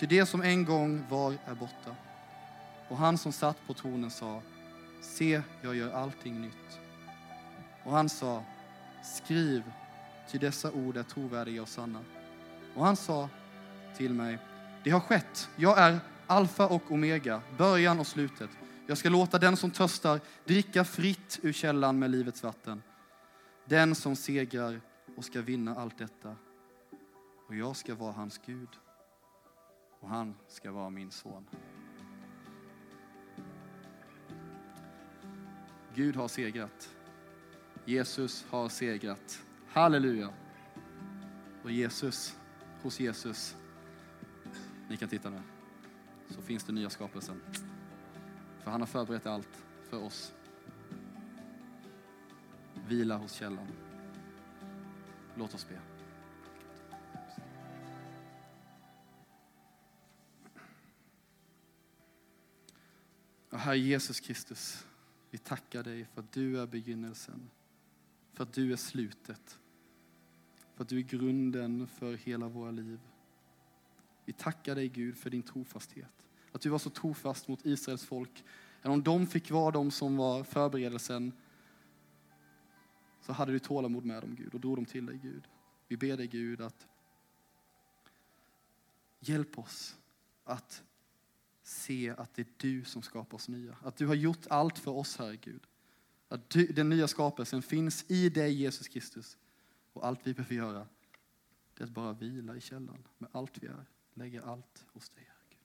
Speaker 1: Ty det som en gång var är borta. Och han som satt på tronen sa, se, jag gör allting nytt. Och han sa, skriv, ty dessa ord är trovärdiga och sanna. Och han sa till mig, det har skett, jag är alfa och omega, början och slutet. Jag ska låta den som törstar dricka fritt ur källan med livets vatten. Den som segrar och ska vinna allt detta. Och jag ska vara hans Gud och han ska vara min son. Gud har segrat. Jesus har segrat. Halleluja. Och Jesus, hos Jesus, ni kan titta nu, så finns det nya skapelsen. För han har förberett allt för oss. Vila hos källan. Låt oss be. Och Herre Jesus Kristus, vi tackar dig för att du är begynnelsen, för att du är slutet, för att du är grunden för hela våra liv. Vi tackar dig Gud för din trofasthet, att du var så trofast mot Israels folk. Även om de fick vara de som var förberedelsen så hade du tålamod med dem Gud och drog dem till dig Gud. Vi ber dig Gud att hjälp oss att se att det är du som skapar oss nya. Att du har gjort allt för oss, Herre Gud. Att den nya skapelsen finns i dig, Jesus Kristus. Och allt vi behöver göra, det är att bara vila i källan med allt vi är. Lägga allt hos dig, Herre Gud.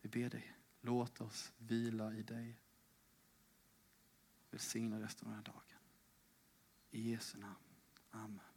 Speaker 1: Vi ber dig, låt oss vila i dig. Välsigna resten av den här dagen. I Jesu namn. Amen.